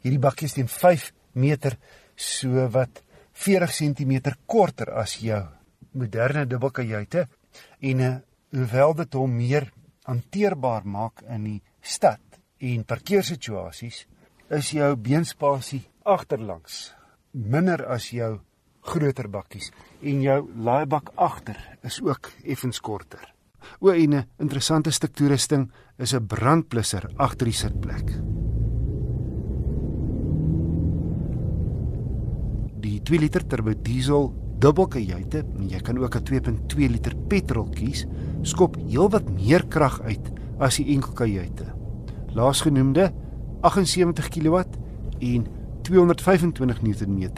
Speaker 7: Hierdie bakkie is teen 5 meter so wat 40 cm korter as jou moderne dubbelkajuite en eh, hoewel dit hom meer hanteerbaar maak in die stad en parkeersituasies, is jou beenspasie agterlangs minder as jou groter bakkies en jou laaibak agter is ook effens korter. O en 'n interessante stuk toerusting is 'n brandblusser agter die sitplek. Die 2 liter turbo diesel dubbelkajuite, en jy kan ook 'n 2.2 liter petrol kies, skop heelwat meer krag uit as die enkelkajuite. Laasgenoemde 78 kW en 225 Nm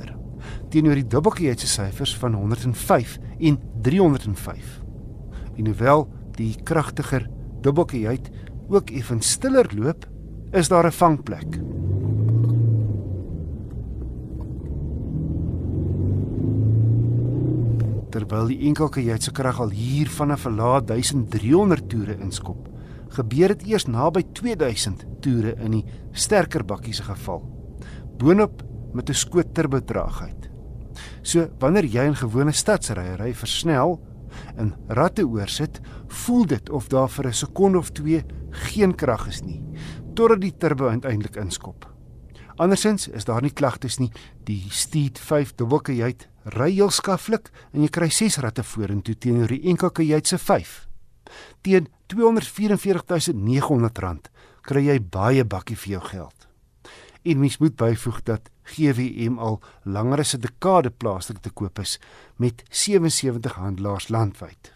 Speaker 7: teenoor die dubbelkajuit se syfers van 105 en 305. En hoewel die kragtiger dubbelkajuit ook effens stiller loop, is daar 'n vangplek. Terwyl die enkelkajuit se krag al hier vanaf 'n laat 1300 toere inskop, gebeur dit eers naby 2000 toere in die sterker bakkie se geval. Boonop met 'n skoot turbotraagheid. So wanneer jy in gewone stadsrye ry versnel en ratte oorsit, voel dit of daar vir 'n sekonde of 2 geen krag is nie totdat die turbo uiteindelik inskop. Andersins is daar nie klagtes nie. Die Steed 5 dubbelkajuit ry heel skaflik en jy kry 6 ratte vorentoe teenoor die enkelkajuit se 5. Teen R244900 kry jy baie bakkie vir jou geld. En mens moet byvoeg dat GWM al langer as 'n dekade plaaslik te koop is met 77 handelaars landwyd.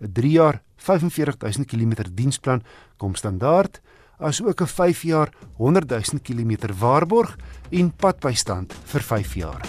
Speaker 7: 'n 3 jaar 45000 km diensplan kom standaard as ook 'n 5 jaar 100000 km waarborg en padbystand vir 5 jaar.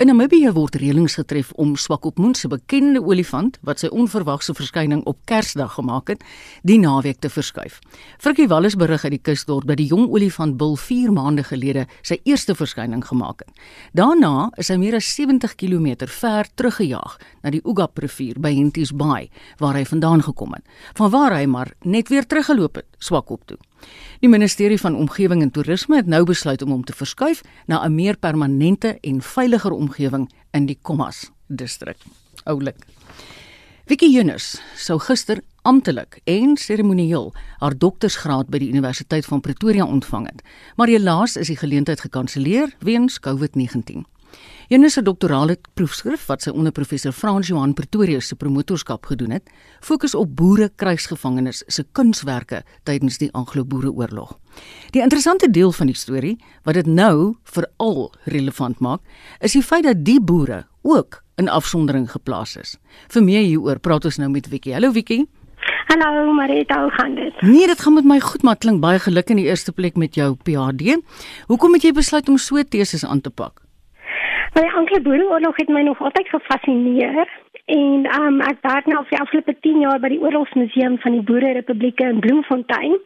Speaker 1: In Namibië word reëlings getref om Swakopmund se bekende olifant wat sy onverwagse verskyning op Kersdag gemaak het, die naweek te verskuif. Frikkie Wallis berig uit die kusdorp dat die jong olifant bil 4 maande gelede sy eerste verskyning gemaak het. Daarna is hy meer as 70 km ver teruggejaag na die Ugap rivier by Henties Bay waar hy vandaan gekom het, vanwaar hy maar net weer teruggeloop het Swakop toe. Die ministerie van Omgewing en Toerisme het nou besluit om hom te verskuif na 'n meer permanente en veiliger omgewing in die Kommas distrik. Oulik. Vicky Yunus sou gister amptelik en seremonieel haar doktorsgraad by die Universiteit van Pretoria ontvang het, maar helaas is die geleentheid gekanselleer weens COVID-19. Jenus se doktorale proefskrif wat sy onder professor Frans Johan Pretorius se promotorskap gedoen het, fokus op boere krygsgevangenes se kunswerke tydens die Anglo-Boereoorlog. Die interessante deel van die storie wat dit nou veral relevant maak, is die feit dat die boere ook in afsondering geplaas is. Vir meer hieroor praat ons nou met Wiki. Hallo Wiki.
Speaker 8: Hallo Marita, hoe gaan dit?
Speaker 1: Nee, dit gaan met my goed, maar klink baie geluk in die eerste plek met jou PhD. Hoekom het jy besluit om so 'n teses aan te pak?
Speaker 8: Maar die Anglo-Boereoorlog het my nog altyd gefassineer en um, ek werk nou vir die afgelope 10 jaar by die Oorlogsmuseum van die Boererepublieke in Bloemfontein.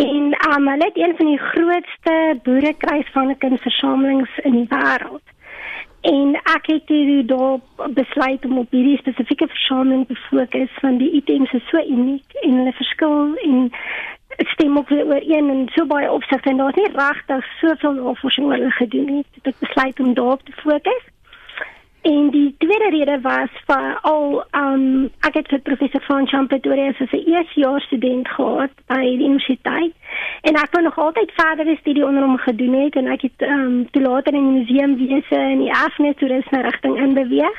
Speaker 8: En um, hulle het een van die grootste boerekruisvangkunversamelings in die wêreld. En ek het toe daar besluit om op hierdie spesifieke versameling te fokus want die items is so uniek en hulle verskil en stem ook weer ooreen in so baie opsigte en daar's nie regtig soveel navorsing oor hulle gedoen nie. Ek besluit om daarop te fokus. En die tweede rede was vir al um ek het vir professor van Champetoria as 'n eersjaars student gehad by die universiteit en ek wou nog altyd verder studie onder hom gedoen het en ek het um toe later in museumwese en die erfenis toerisme rigting in beweeg.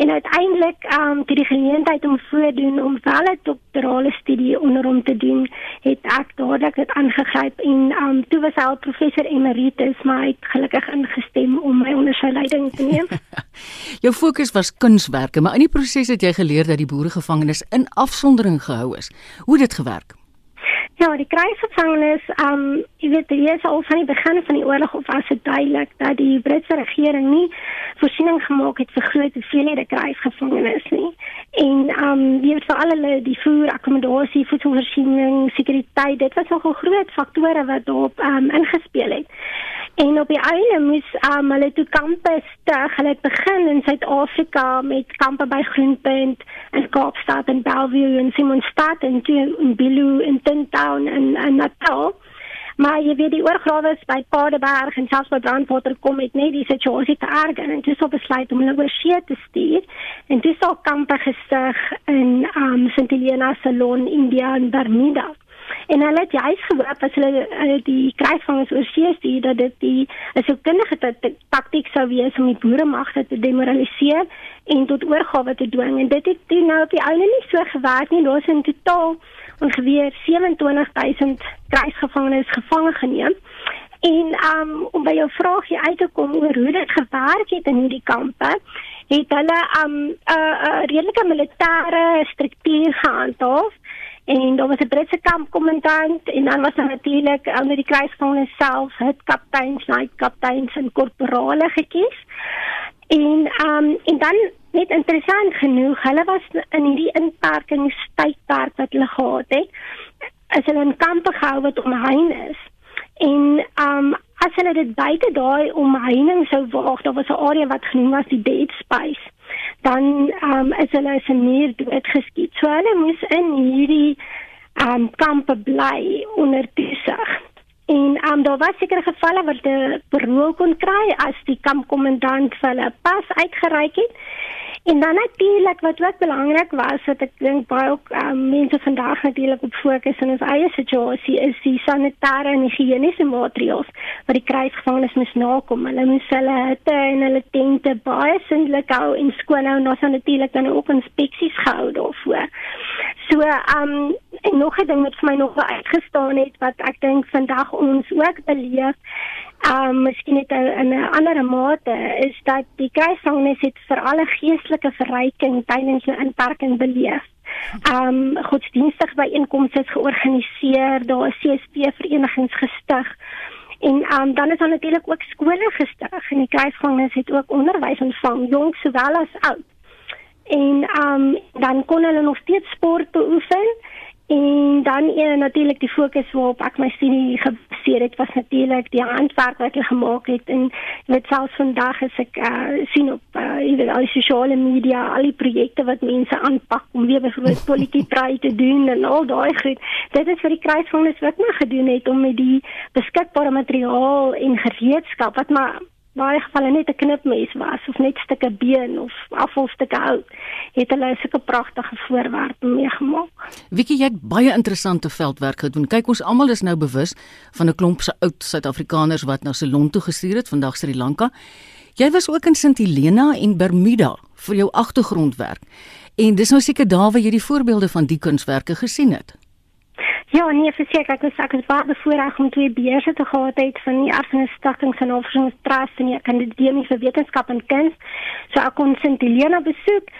Speaker 8: En uiteindelik um toe die geleentheid om voordoen om wel 'n doktorale studie onder hom te doen, het ek dadelik dit aangegryp en um toe was hy al professor emeritus, maar hy het gelukkig ingestem om my onder sy leiding te neem.
Speaker 1: Jou fokus was kunswerke, maar in die proses het jy geleer dat die boeregevangenis in afsondering gehou is. Hoe het dit gewerk?
Speaker 8: Ja, die kruisgevangenis, um jy weet, dit is al van die begin van die oorlog of was dit duidelik dat die Britse regering nie voorsiening gemaak het vir groot hoeveelhede kruisgevangenes nie. En um jy weet vir al hulle die voer, akkommodasie, voedselvoorsiening, sekuriteit, dit was nogal groot faktore wat daarop um ingespeel het. En op die einde moes um, hulle toe kampe stig. Hulle het begin in Suid-Afrika met kampe by Groenpunt in Kaapstad en Bellvue en Simonstad en toe in Bilou en Tintown en en Natal. Maar jy weet die oorgrawe is by Paardeberg en selfs by Brandwater kom met net die situasie te erg en dit is op besluit om hulle oor see te stuur. En dis al kampe gestig in um, St Helena Salon, India en Bermuda. En hulle het juist gehoop as hulle, hulle die kruisvangers oor see stuur dat dit die 'n soekindige taktiek sou wees om die boeremagte te demoraliseer en tot oorgawe te dwing. En dit het toe nou op die einde nie so gewerk nie. Daar's in totaal ongeveer 27000 kruisgevangenes gevange geneem. En um, om by jou vraagie uit te kom oor hoe dit gewerk het in hierdie kampe, het hulle um, uh, uh, redelike militêre struktuur gehandhaaf en daar was 'n Britse kampkommandant en dan was daar natuurlik onder die kruisgevangenes self het kapteins, night kapteins en korporale gekies. En ehm um, en dan net interessant genoeg, hulle was in hierdie inperkingstydperk wat hulle gehad het, as hulle in kampe gehou het omheind is. En um, as hulle dit buite daai omheining sou waag, daar was 'n area wat genoem was die dead space dan um, is hulle se meer doodgeskiet. So hulle moes in hierdie um, kampe bly onder toesig. En um, daar was sekere gevalle waar hulle parol kon kry as die kampkommandant vir hulle pas uitgereik het. En dan natuurlik wat ook belangrik was wat ek dink baie ook um, mense vandag natuurlik op fokus in ons eie situasie is die sanitêre en higiëniese maatreëls wat die kruisgevangenes moet nakom. Hulle moet hulle hitte en hulle tente baie sindelik hou en skoon hou en ons het natuurlik dan ook inspeksies gehou daarvoor. So ehm um, en nog 'n ding wat vir my nog uitgestaan het wat ek dink vandag ons ook beleef Ehm um, miskien net in 'n ander mate is dat die kruisvangenes het vir alle geestelike verryking tydens 'n inperking beleef. Ehm um, godsdienstige byeenkomste is georganiseer, daar is CSP verenigings gestig. En um, dan is daar natuurlik ook skole gestig en die kruisvangenes het ook onderwys ontvang, jong sowel as oud. En um, dan kon hulle nog steeds sport beoefen. En dan een natuurlik die fokus waarop ek my studie gebaseer het was natuurlik die handwerk wat ek gemaak het. En met selfs vandag as ek uh, sien op uh, weet, al die sosiale media al die projekte wat mense aanpak om weer byvoorbeeld politiek braai te doen en al daai goed. Dit is vir die kruisvangers wat my gedoen het om met die beskikbare materiaal en gereedskap wat maar baie gevalle net 'n knipmes was of net stukke been of afvalstukke hout het hulle sulke pragtige voorwerpe meegemaak.
Speaker 1: Wiekie jy het baie interessante veldwerk gedoen. Kyk ons almal is nou bewus van 'n klomp se oud Suid-Afrikaners wat na Ceylon toe gestuur het, vandag Sri Lanka. Jy was ook in St Helena en Bermuda vir jou agtergrondwerk. En dis nou seker daar waar jy die voorbeelde van die kunswerke gesien het.
Speaker 8: Ja, nee, verseker, ek was ek was baie bevoorreg om twee beurse te gehad het van die Erfenis Stichting se Navorsingstrust en die Akademie vir Wetenskap en Kuns. So ek kon St Helena besoek.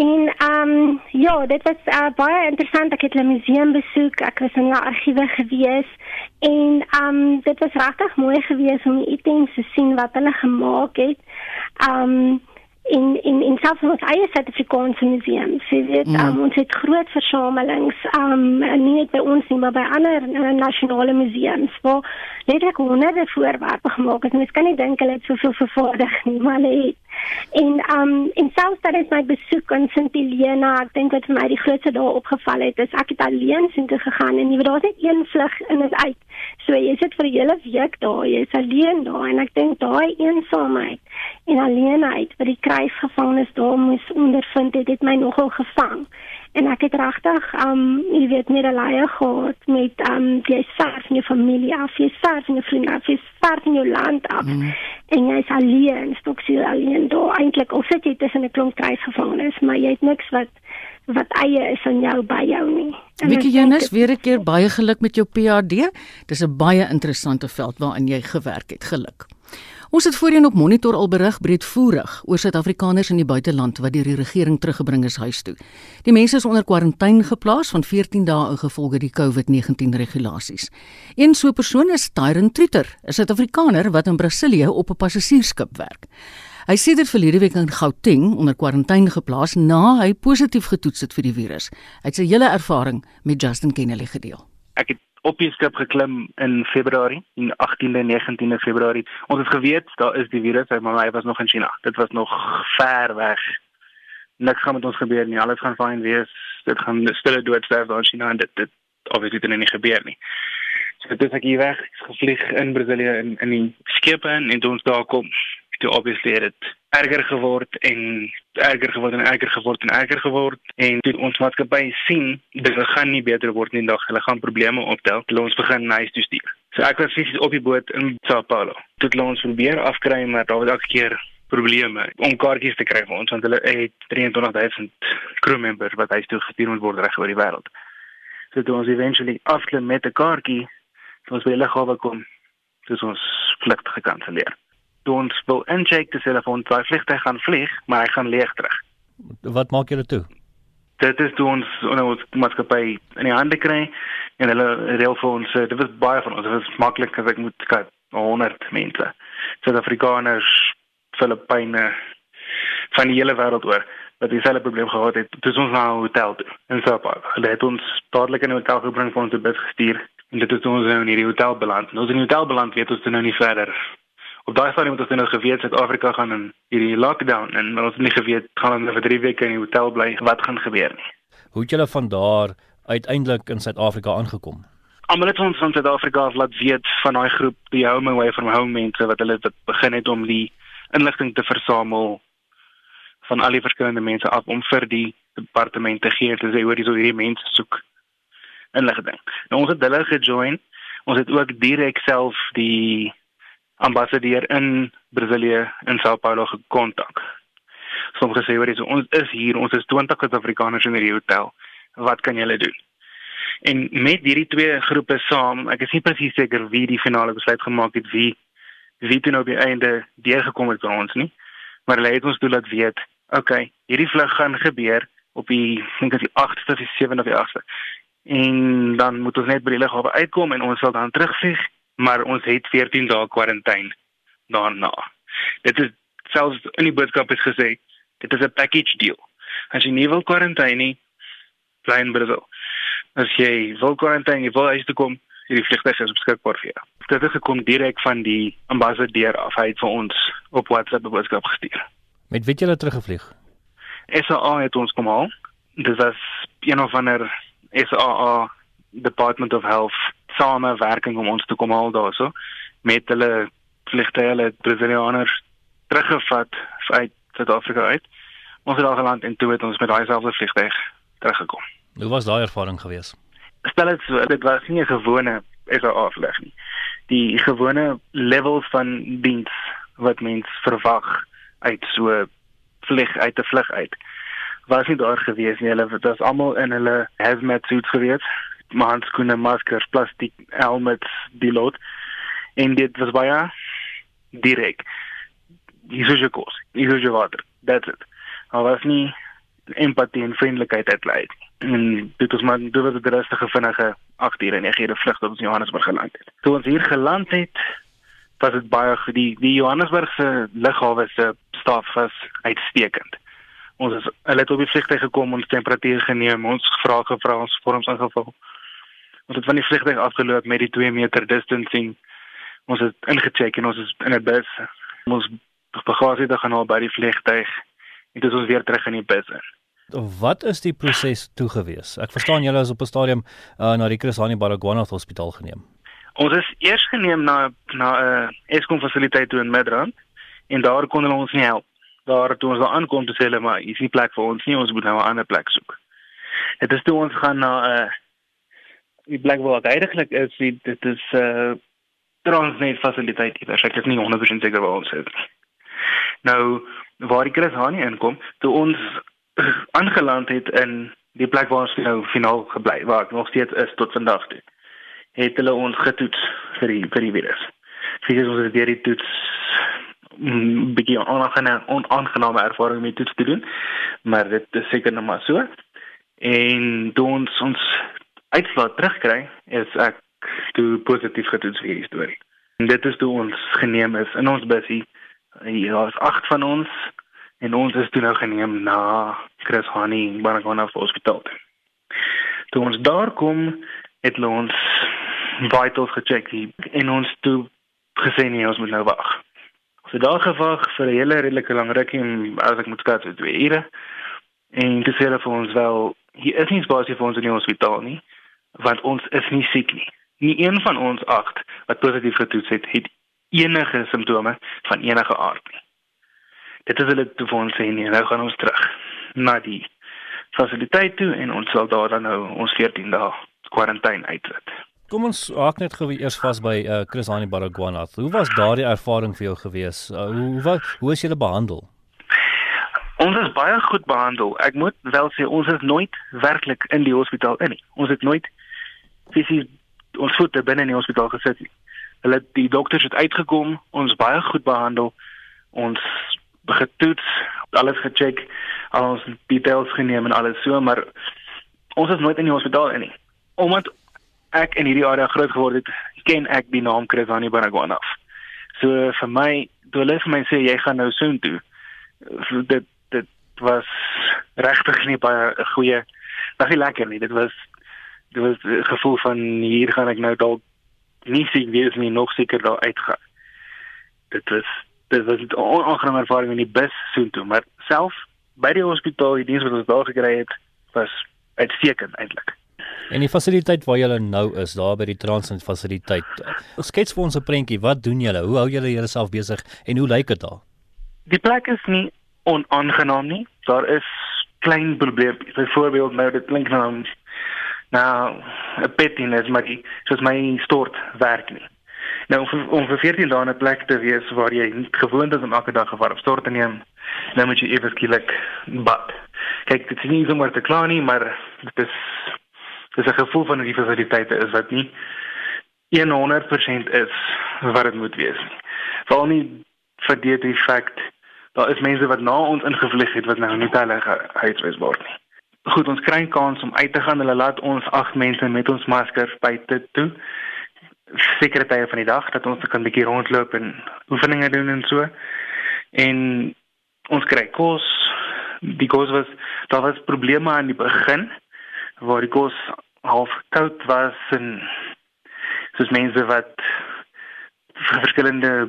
Speaker 8: En ehm um, ja, dit was uh, baie interessant. Ek het hulle museum besoek. Ek was in die argiewe gewees en ehm um, dit was regtig mooi geweest om die items te sien wat hulle gemaak het. Ehm um, in in in selfs ons eie Suid-Afrikaanse museums. Jy weet, mm. um, ons het groot versamelings, um nie net by ons nie, maar by ander uh, nasionale museums waar ek honderde voorwerpe gemaak het. Mens kan nie dink hulle het soveel vervaardig nie, maar hulle het En um en selfs dat is my besoek aan Sint Helena, ek dink wat vir my die grootste daar opgeval het, is ek het alleen toe gegaan en jy weet daar's net een vlug in en uit. So jy sit vir 'n hele week daar, jy's alleen daar en ek dink daai eensaamheid en alleenheid wat die kruisgevangenes daar moes ondervind het, het my nogal gevang en ek het regtig um jy weet medelee gehad met um jy self en jou familie af jy self en jou vriende af jy self en jou land af mm. en jy is alleen stok sy alleen daar eintlik of sit jy tussen 'n klomp kruisgevangenes maar jy het niks wat wat eie is aan jou by jou nie.
Speaker 1: Wiekie Janus, weer 'n keer baie geluk met jou PhD. Dis 'n baie interessante veld waarin jy gewerk het. Geluk. Ons het voorheen op Monitor al berig breedvoerig oor Suid-Afrikaners in die buiteland wat deur die regering teruggebring is huis toe. Die mense is onder kwarantyne geplaas van 14 dae ingevolge die COVID-19 regulasies. Een so 'n persoon is Tyron Treter, 'n Suid-Afrikaner wat in Brasilië op 'n passasiersskip werk. Hy sê dit verlede week in Gauteng onder kwarantyne geplaas na hy positief getoets het vir die virus. Hy het sy hele ervaring met Justin Kennedy gedeel.
Speaker 9: Het op die skip geklim in Februarie, in 18de en 19de Februarie. Ons het geweet daar is die virus, maar hy was nog in China. Dit was nog ver weg. Niks gaan met ons gebeur nie. Alles gaan fyn wees. Dit gaan stille doodsterf daar in China en dit dit obviously dit nie gebeur nie. So dit is ek hier weg, gevlieg in Brasilië in in die skip en, en toe ons daar kom, toe obviously het dit erger geword en erger geword en erger geword en erger geword. En toe ons maatskappy sien dit gaan nie beter word nie dag hulle gaan probleme optel. Hulle ons begin huis toe stuur. So ek was fisies op die boot in Sao Paulo. Toe ons probeer afkry maar daar was elke keer probleme om kaartjies te kry vir ons want hulle het 23000 crew members wat huis toe gestuur moet word reg oor die wêreld. So toe ons eventually afklim met 'n kaartjie ons by die lughawe kom dis ons vlug gekanselleer toe ons wil incheck die telefoon, sy vliegtuig gaan vlieg, maar hy gaan leeg terug.
Speaker 10: Wat maak julle toe?
Speaker 9: Dit is toe ons ons maatskappy in die hande kry en hulle reël vir ons, dit was baie van ons, dit was maklik as ek moet kyk 100 mense. Suid-Afrikaners, Filippyne van die hele wêreld oor wat dieselfde probleem gehad het. Dis ons na 'n hotel toe in Sao Paulo. Hulle het ons dadelik in 'n hotel gebring vir ons te bed gestuur en dit het ons nou in hierdie hotel beland. Nou in die hotel beland weet ons nou nie verder op daai stadium het ons nou geweet Suid-Afrika gaan in hierdie lockdown en ons het nie geweet gaan hulle vir 3 weke in die hotel bly wat gaan gebeur nie.
Speaker 10: Hoe het julle van daar uiteindelik in Suid-Afrika aangekom?
Speaker 9: Almal het ons van Suid-Afrika af laat weet van daai groep die home away from home mense wat hulle wat begin het om die inligting te versamel van al die verskillende mense af om vir die departement te gee te sê oor die so hierdie mense soek inligting. Nou ons het hulle gejoin. Ons het ook direk self die ambassadeur in Brasilië in Sao Paulo gekontak. Sommige sê hoor jy so, ons is hier, ons is 20 Suid-Afrikaners in hierdie hotel. Wat kan julle doen? En met hierdie twee groepe saam, ek is nie presies seker wie die finale besluit gemaak het wie wie toe nou by einde deurgekom het by ons nie, maar hulle het ons toe laat weet, okay, hierdie vlug gaan gebeur op die dink ek die 8ste of die 7de of die 8ste. En dan moet ons net by die lughawe uitkom en ons sal dan terugvlieg maar ons het 14 dae kwarantyne daarna. Dit is selfs in die boodskap is gesê, dit is 'n package deal. As jy nie wil kwarantyne nie, bly in Brazil. As jy wil kwarantyne, jy wil huis toe kom, hierdie vliegtuig is beskikbaar vir jou. Dit het gekom direk van die ambassadeur af. Hy het vir ons op WhatsApp 'n boodskap gestuur.
Speaker 10: Met wie het jy teruggevlieg?
Speaker 9: SAA het ons kom haal. Dit was een of ander SAA Department of Health samewerking om ons te kom haal daarso met hulle vlugte hulle Brasilianers teruggevat uit Suid-Afrika uit. Ons het daar geland en toe het ons met daai selfde vliegtuig teruggekom.
Speaker 10: Hoe was daai ervaring gewees?
Speaker 9: Stel dit so, dit was nie 'n gewone SA vlug nie. Die gewone levels van diens wat mens verwag uit so vlieg uit 'n vlug uit was nie daar gewees nie. Hulle was almal in hulle hazmat suits gewees handskoene, maskers, plastiek helmets, die lot. En dit was baie direk. Hier is jou kos, hier is jou water. That's it. Al was nie empatie en vriendelikheid uitlei. En dit was maar dit was 'n rustige vinnige 8 ure en 9 ure vlug tot ons Johannesburg geland het. Toe ons hier geland het, was dit baie die die Johannesburg se lughawe se staf was uitstekend. Ons is hulle het op die vliegtuig gekom, ons temperatuur geneem, ons gevra gevra ons vorms ingevul. Ons het van die vliegtuig afgeloop met die 2 meter distancing. Ons het ingecheck en ons is in 'n bus. Ons bagasie te gaan haal by die vliegtuig en dit is ons weer terug in die bus.
Speaker 10: Wat is die proses toe gewees? Ek verstaan julle is op 'n stadium uh, na die Chris Hani Baragwanath Hospitaal geneem.
Speaker 9: Ons is eers geneem na na 'n uh, Eskom fasiliteit toe in Midrand en daar kon hulle ons nie help. Daar toe ons daar aankom te sê hulle maar is nie plek vir ons nie, ons moet nou 'n ander plek soek. Dit is toe ons gaan na 'n uh, die plek waar eintlik is, die, dit is 'n uh, Transnet fasiliteit. Ek is nie 100% seker waar ons is. Nou waar die Chris Hani inkom, toe ons aangeland het in die plek waar ons nou finaal gebly waar ek nog steeds is tot vandag toe het hulle ons getoets vir die vir die virus. Vir ons het deur die toets mm, bietjie onaangename onaangename ervaring met toets te doen, maar dit is seker nog maar so. En toe ons ons uitslaat terugkry, is ek toe positief getoets vir hierdie storie. En dit is toe ons geneem is in ons busie. Ja, is 8 van ons en ons is toe nou geneem na Chris Hani Baragona Hospitaal. Toe ons daar kom, het ons vitals gecheck en ons toe gesê nee, ons moet nou wag. Ons het daar gewag vir 'n hele redelike lang rukkie as ek moet skat so 2 ure. En dit sê hulle vir ons wel, hier is nie spasie vir ons in die hospitaal nie, want ons is nie siek nie. Nie een van ons 8 wat positief getoets het, het enige simptome van enige aard nie. Dit is hulle toe vir ons sê nee, nou gaan ons terug na die fasiliteit toe en ons sal daar dan nou ons 14 dae kwarantyne uitsit.
Speaker 10: Kom ons haak net gou eers vas by uh, Chris Hani Baragwanath. Hoe was daardie ervaring vir jou gewees? Uh, hoe wat hoe is jy behandel?
Speaker 9: Ons is baie goed behandel. Ek moet wel sê ons is nooit werklik in die hospitaal in nie. Ons het nooit fisies ons voete binne in die hospitaal gesit. Hulle die dokters het uitgekom, ons baie goed behandel. Ons getoets, alles gecheck, al ons details geneem en alles so, maar ons is nooit in die hospitaal in nie. Omdat ek in hierdie area groot geword het, ken ek die naam Chris Hani Baragwanath. So vir my, toe hulle vir my sê jy gaan nou soheen toe, dit dit was regtig nie baie goeie, was nie lekker nie. Dit was dit was 'n gevoel van hier gaan ek nou dalk nie sien wie is nie nog seker daar uitgaan. Dit was dit was 'n onaangename ervaring in die bus soontoe, maar self by die hospitaal, die diens wat ons daar gekry het, was uitstekend eintlik.
Speaker 10: En die fasiliteit waar julle nou is, daar by die Transnet fasiliteit. Skets vir ons 'n prentjie, wat doen julle? Hoe hou julle jouself besig en hoe lyk dit daar?
Speaker 9: Die plek is nie onaangenaam nie. Daar is klein probleme. Byvoorbeeld nou dit klink nou nou 'n pettiness maar die soos my stort werk nie. Nou om, om vir 14 dae 'n plek te wees waar jy gewoond is om elke dag gevaar stort te neem, nou moet jy ewe skielik bad. Kyk, dit is nie sommer te klaar nie, maar dit is dis 'n gevoel van die fasiliteite is wat nie 100% is wat dit moet wees nie. Veral nie vir die effek daar is mense wat na ons ingevlieg het wat nou nie hulle huisves word nie. Goed, ons kry kans om uit te gaan. Hulle laat ons agt mense met ons maskers buite toe sekere tye van die dag dat ons kan 'n bietjie rondloop en oefeninge doen en so. En ons kry kos. Die kos was daar was probleme aan die begin waar die kos half koud was en soos mense wat verskillende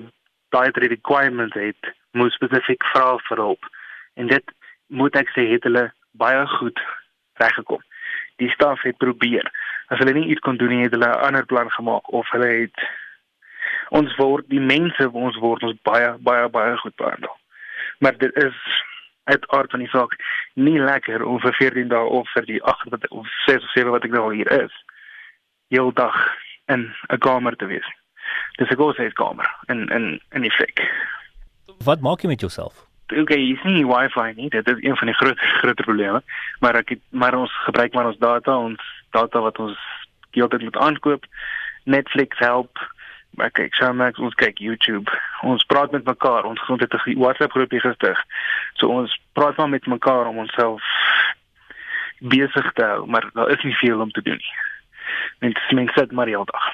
Speaker 9: dietary requirements het, moes spesifiek vra vir hulp. En dit moet ek sê het hulle baie goed reggekom. Die staf het probeer as hulle nie iets kon doen nie, het hulle 'n ander plan gemaak of hulle het ons word die mense ons word ons baie baie baie goed behandel. Maar dit is uit aard van die saak nie lekker om vir 14 dae of vir die 8 wat of 6 of 7 wat ek nou hier is, heeldag in 'n kamer te wees. Dis 'n goeie kamer in in in die fik.
Speaker 10: Wat maak jy met jouself?
Speaker 9: Okay, jy sien nie wifi nie. Dit is een van die groot groot probleme. Maar ek het, maar ons gebruik maar ons data, ons data wat ons heeltyd moet aankoop. Netflix help. Maar kyk, Showmax, ons kyk YouTube. Ons praat met mekaar. Ons grond het 'n WhatsApp groepie gestig. So ons praat maar met mekaar om onsself besig te hou, maar daar is nie veel om te doen nie. Mens mens sit maar heeldag.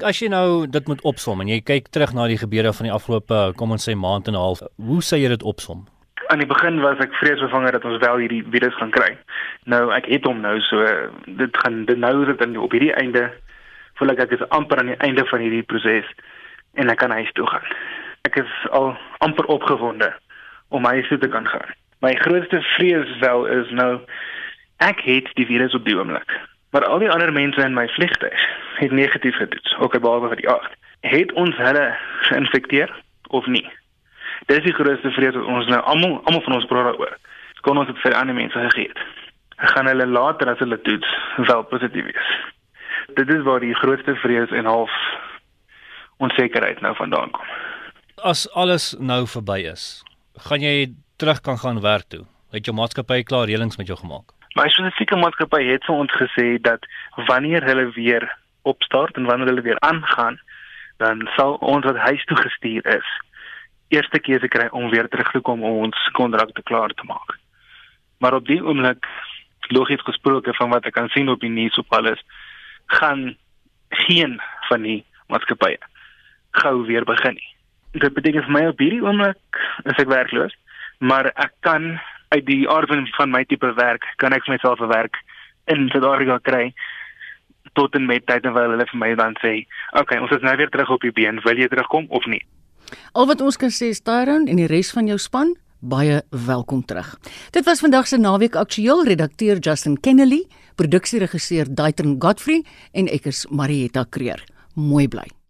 Speaker 10: As jy nou dit moet opsom en jy kyk terug na die gebeure van die afgelope kom ons sê maand en 'n half, hoe sê jy dit opsom?
Speaker 9: Aan die begin was ek vreesbevange dat ons wel hierdie virus gaan kry. Nou ek het hom nou so dit gaan dit nou dit dan op hierdie einde voel ek ek is amper aan die einde van hierdie proses en ek kan huis toe gaan. Ek is al amper opgewonde om huis toe te kan gaan. My grootste vrees wel is nou ek het die virus op die oomblik. Maar al die ander mense in my vliegtuig het negatief getoets, ook behalwe vir die 8. Het ons hulle geïnfekteer of nie? Dit is die grootste vrees wat ons nou almal almal van ons praat daaroor. Kon ons dit vir ander mense gegee het? Gaan hulle later as hulle toets wel positief wees? Dit is waar die grootste vrees en half onsekerheid nou vandaan kom.
Speaker 10: As alles nou verby is, gaan jy terug kan gaan werk toe. Het jou maatskappy klaar reëlings met jou gemaak?
Speaker 9: My spesifieke maatskappy het vir ons gesê dat wanneer hulle weer opstart en wanneer hulle weer aangaan, dan sal ons wat huis toe gestuur is, eerste keuse kry om weer terug te kom om ons kontrakte klaar te maak. Maar op die oomblik logies gesproke van wat ek kan sien op die nuus op alles gaan geen van die maatskappye gou weer begin nie. Dit beteken vir my op hierdie oomblik is ek werkloos, maar ek kan uit die aard van my tipe werk kan ek myself 'n werk in Suid-Afrika kry tot en met tyd terwyl hulle vir my dan sê, "Oké, okay, ons is nou weer terug op die been. Wil jy terugkom of nie?"
Speaker 1: Al wat ons kan sê is Tyrone en die res van jou span baie welkom terug. Dit was vandag se naweek aktueel redakteur Justin Kennedy, produksieregisseur Daitron Godfrey en ek is Marieta Kreer. Mooi bly.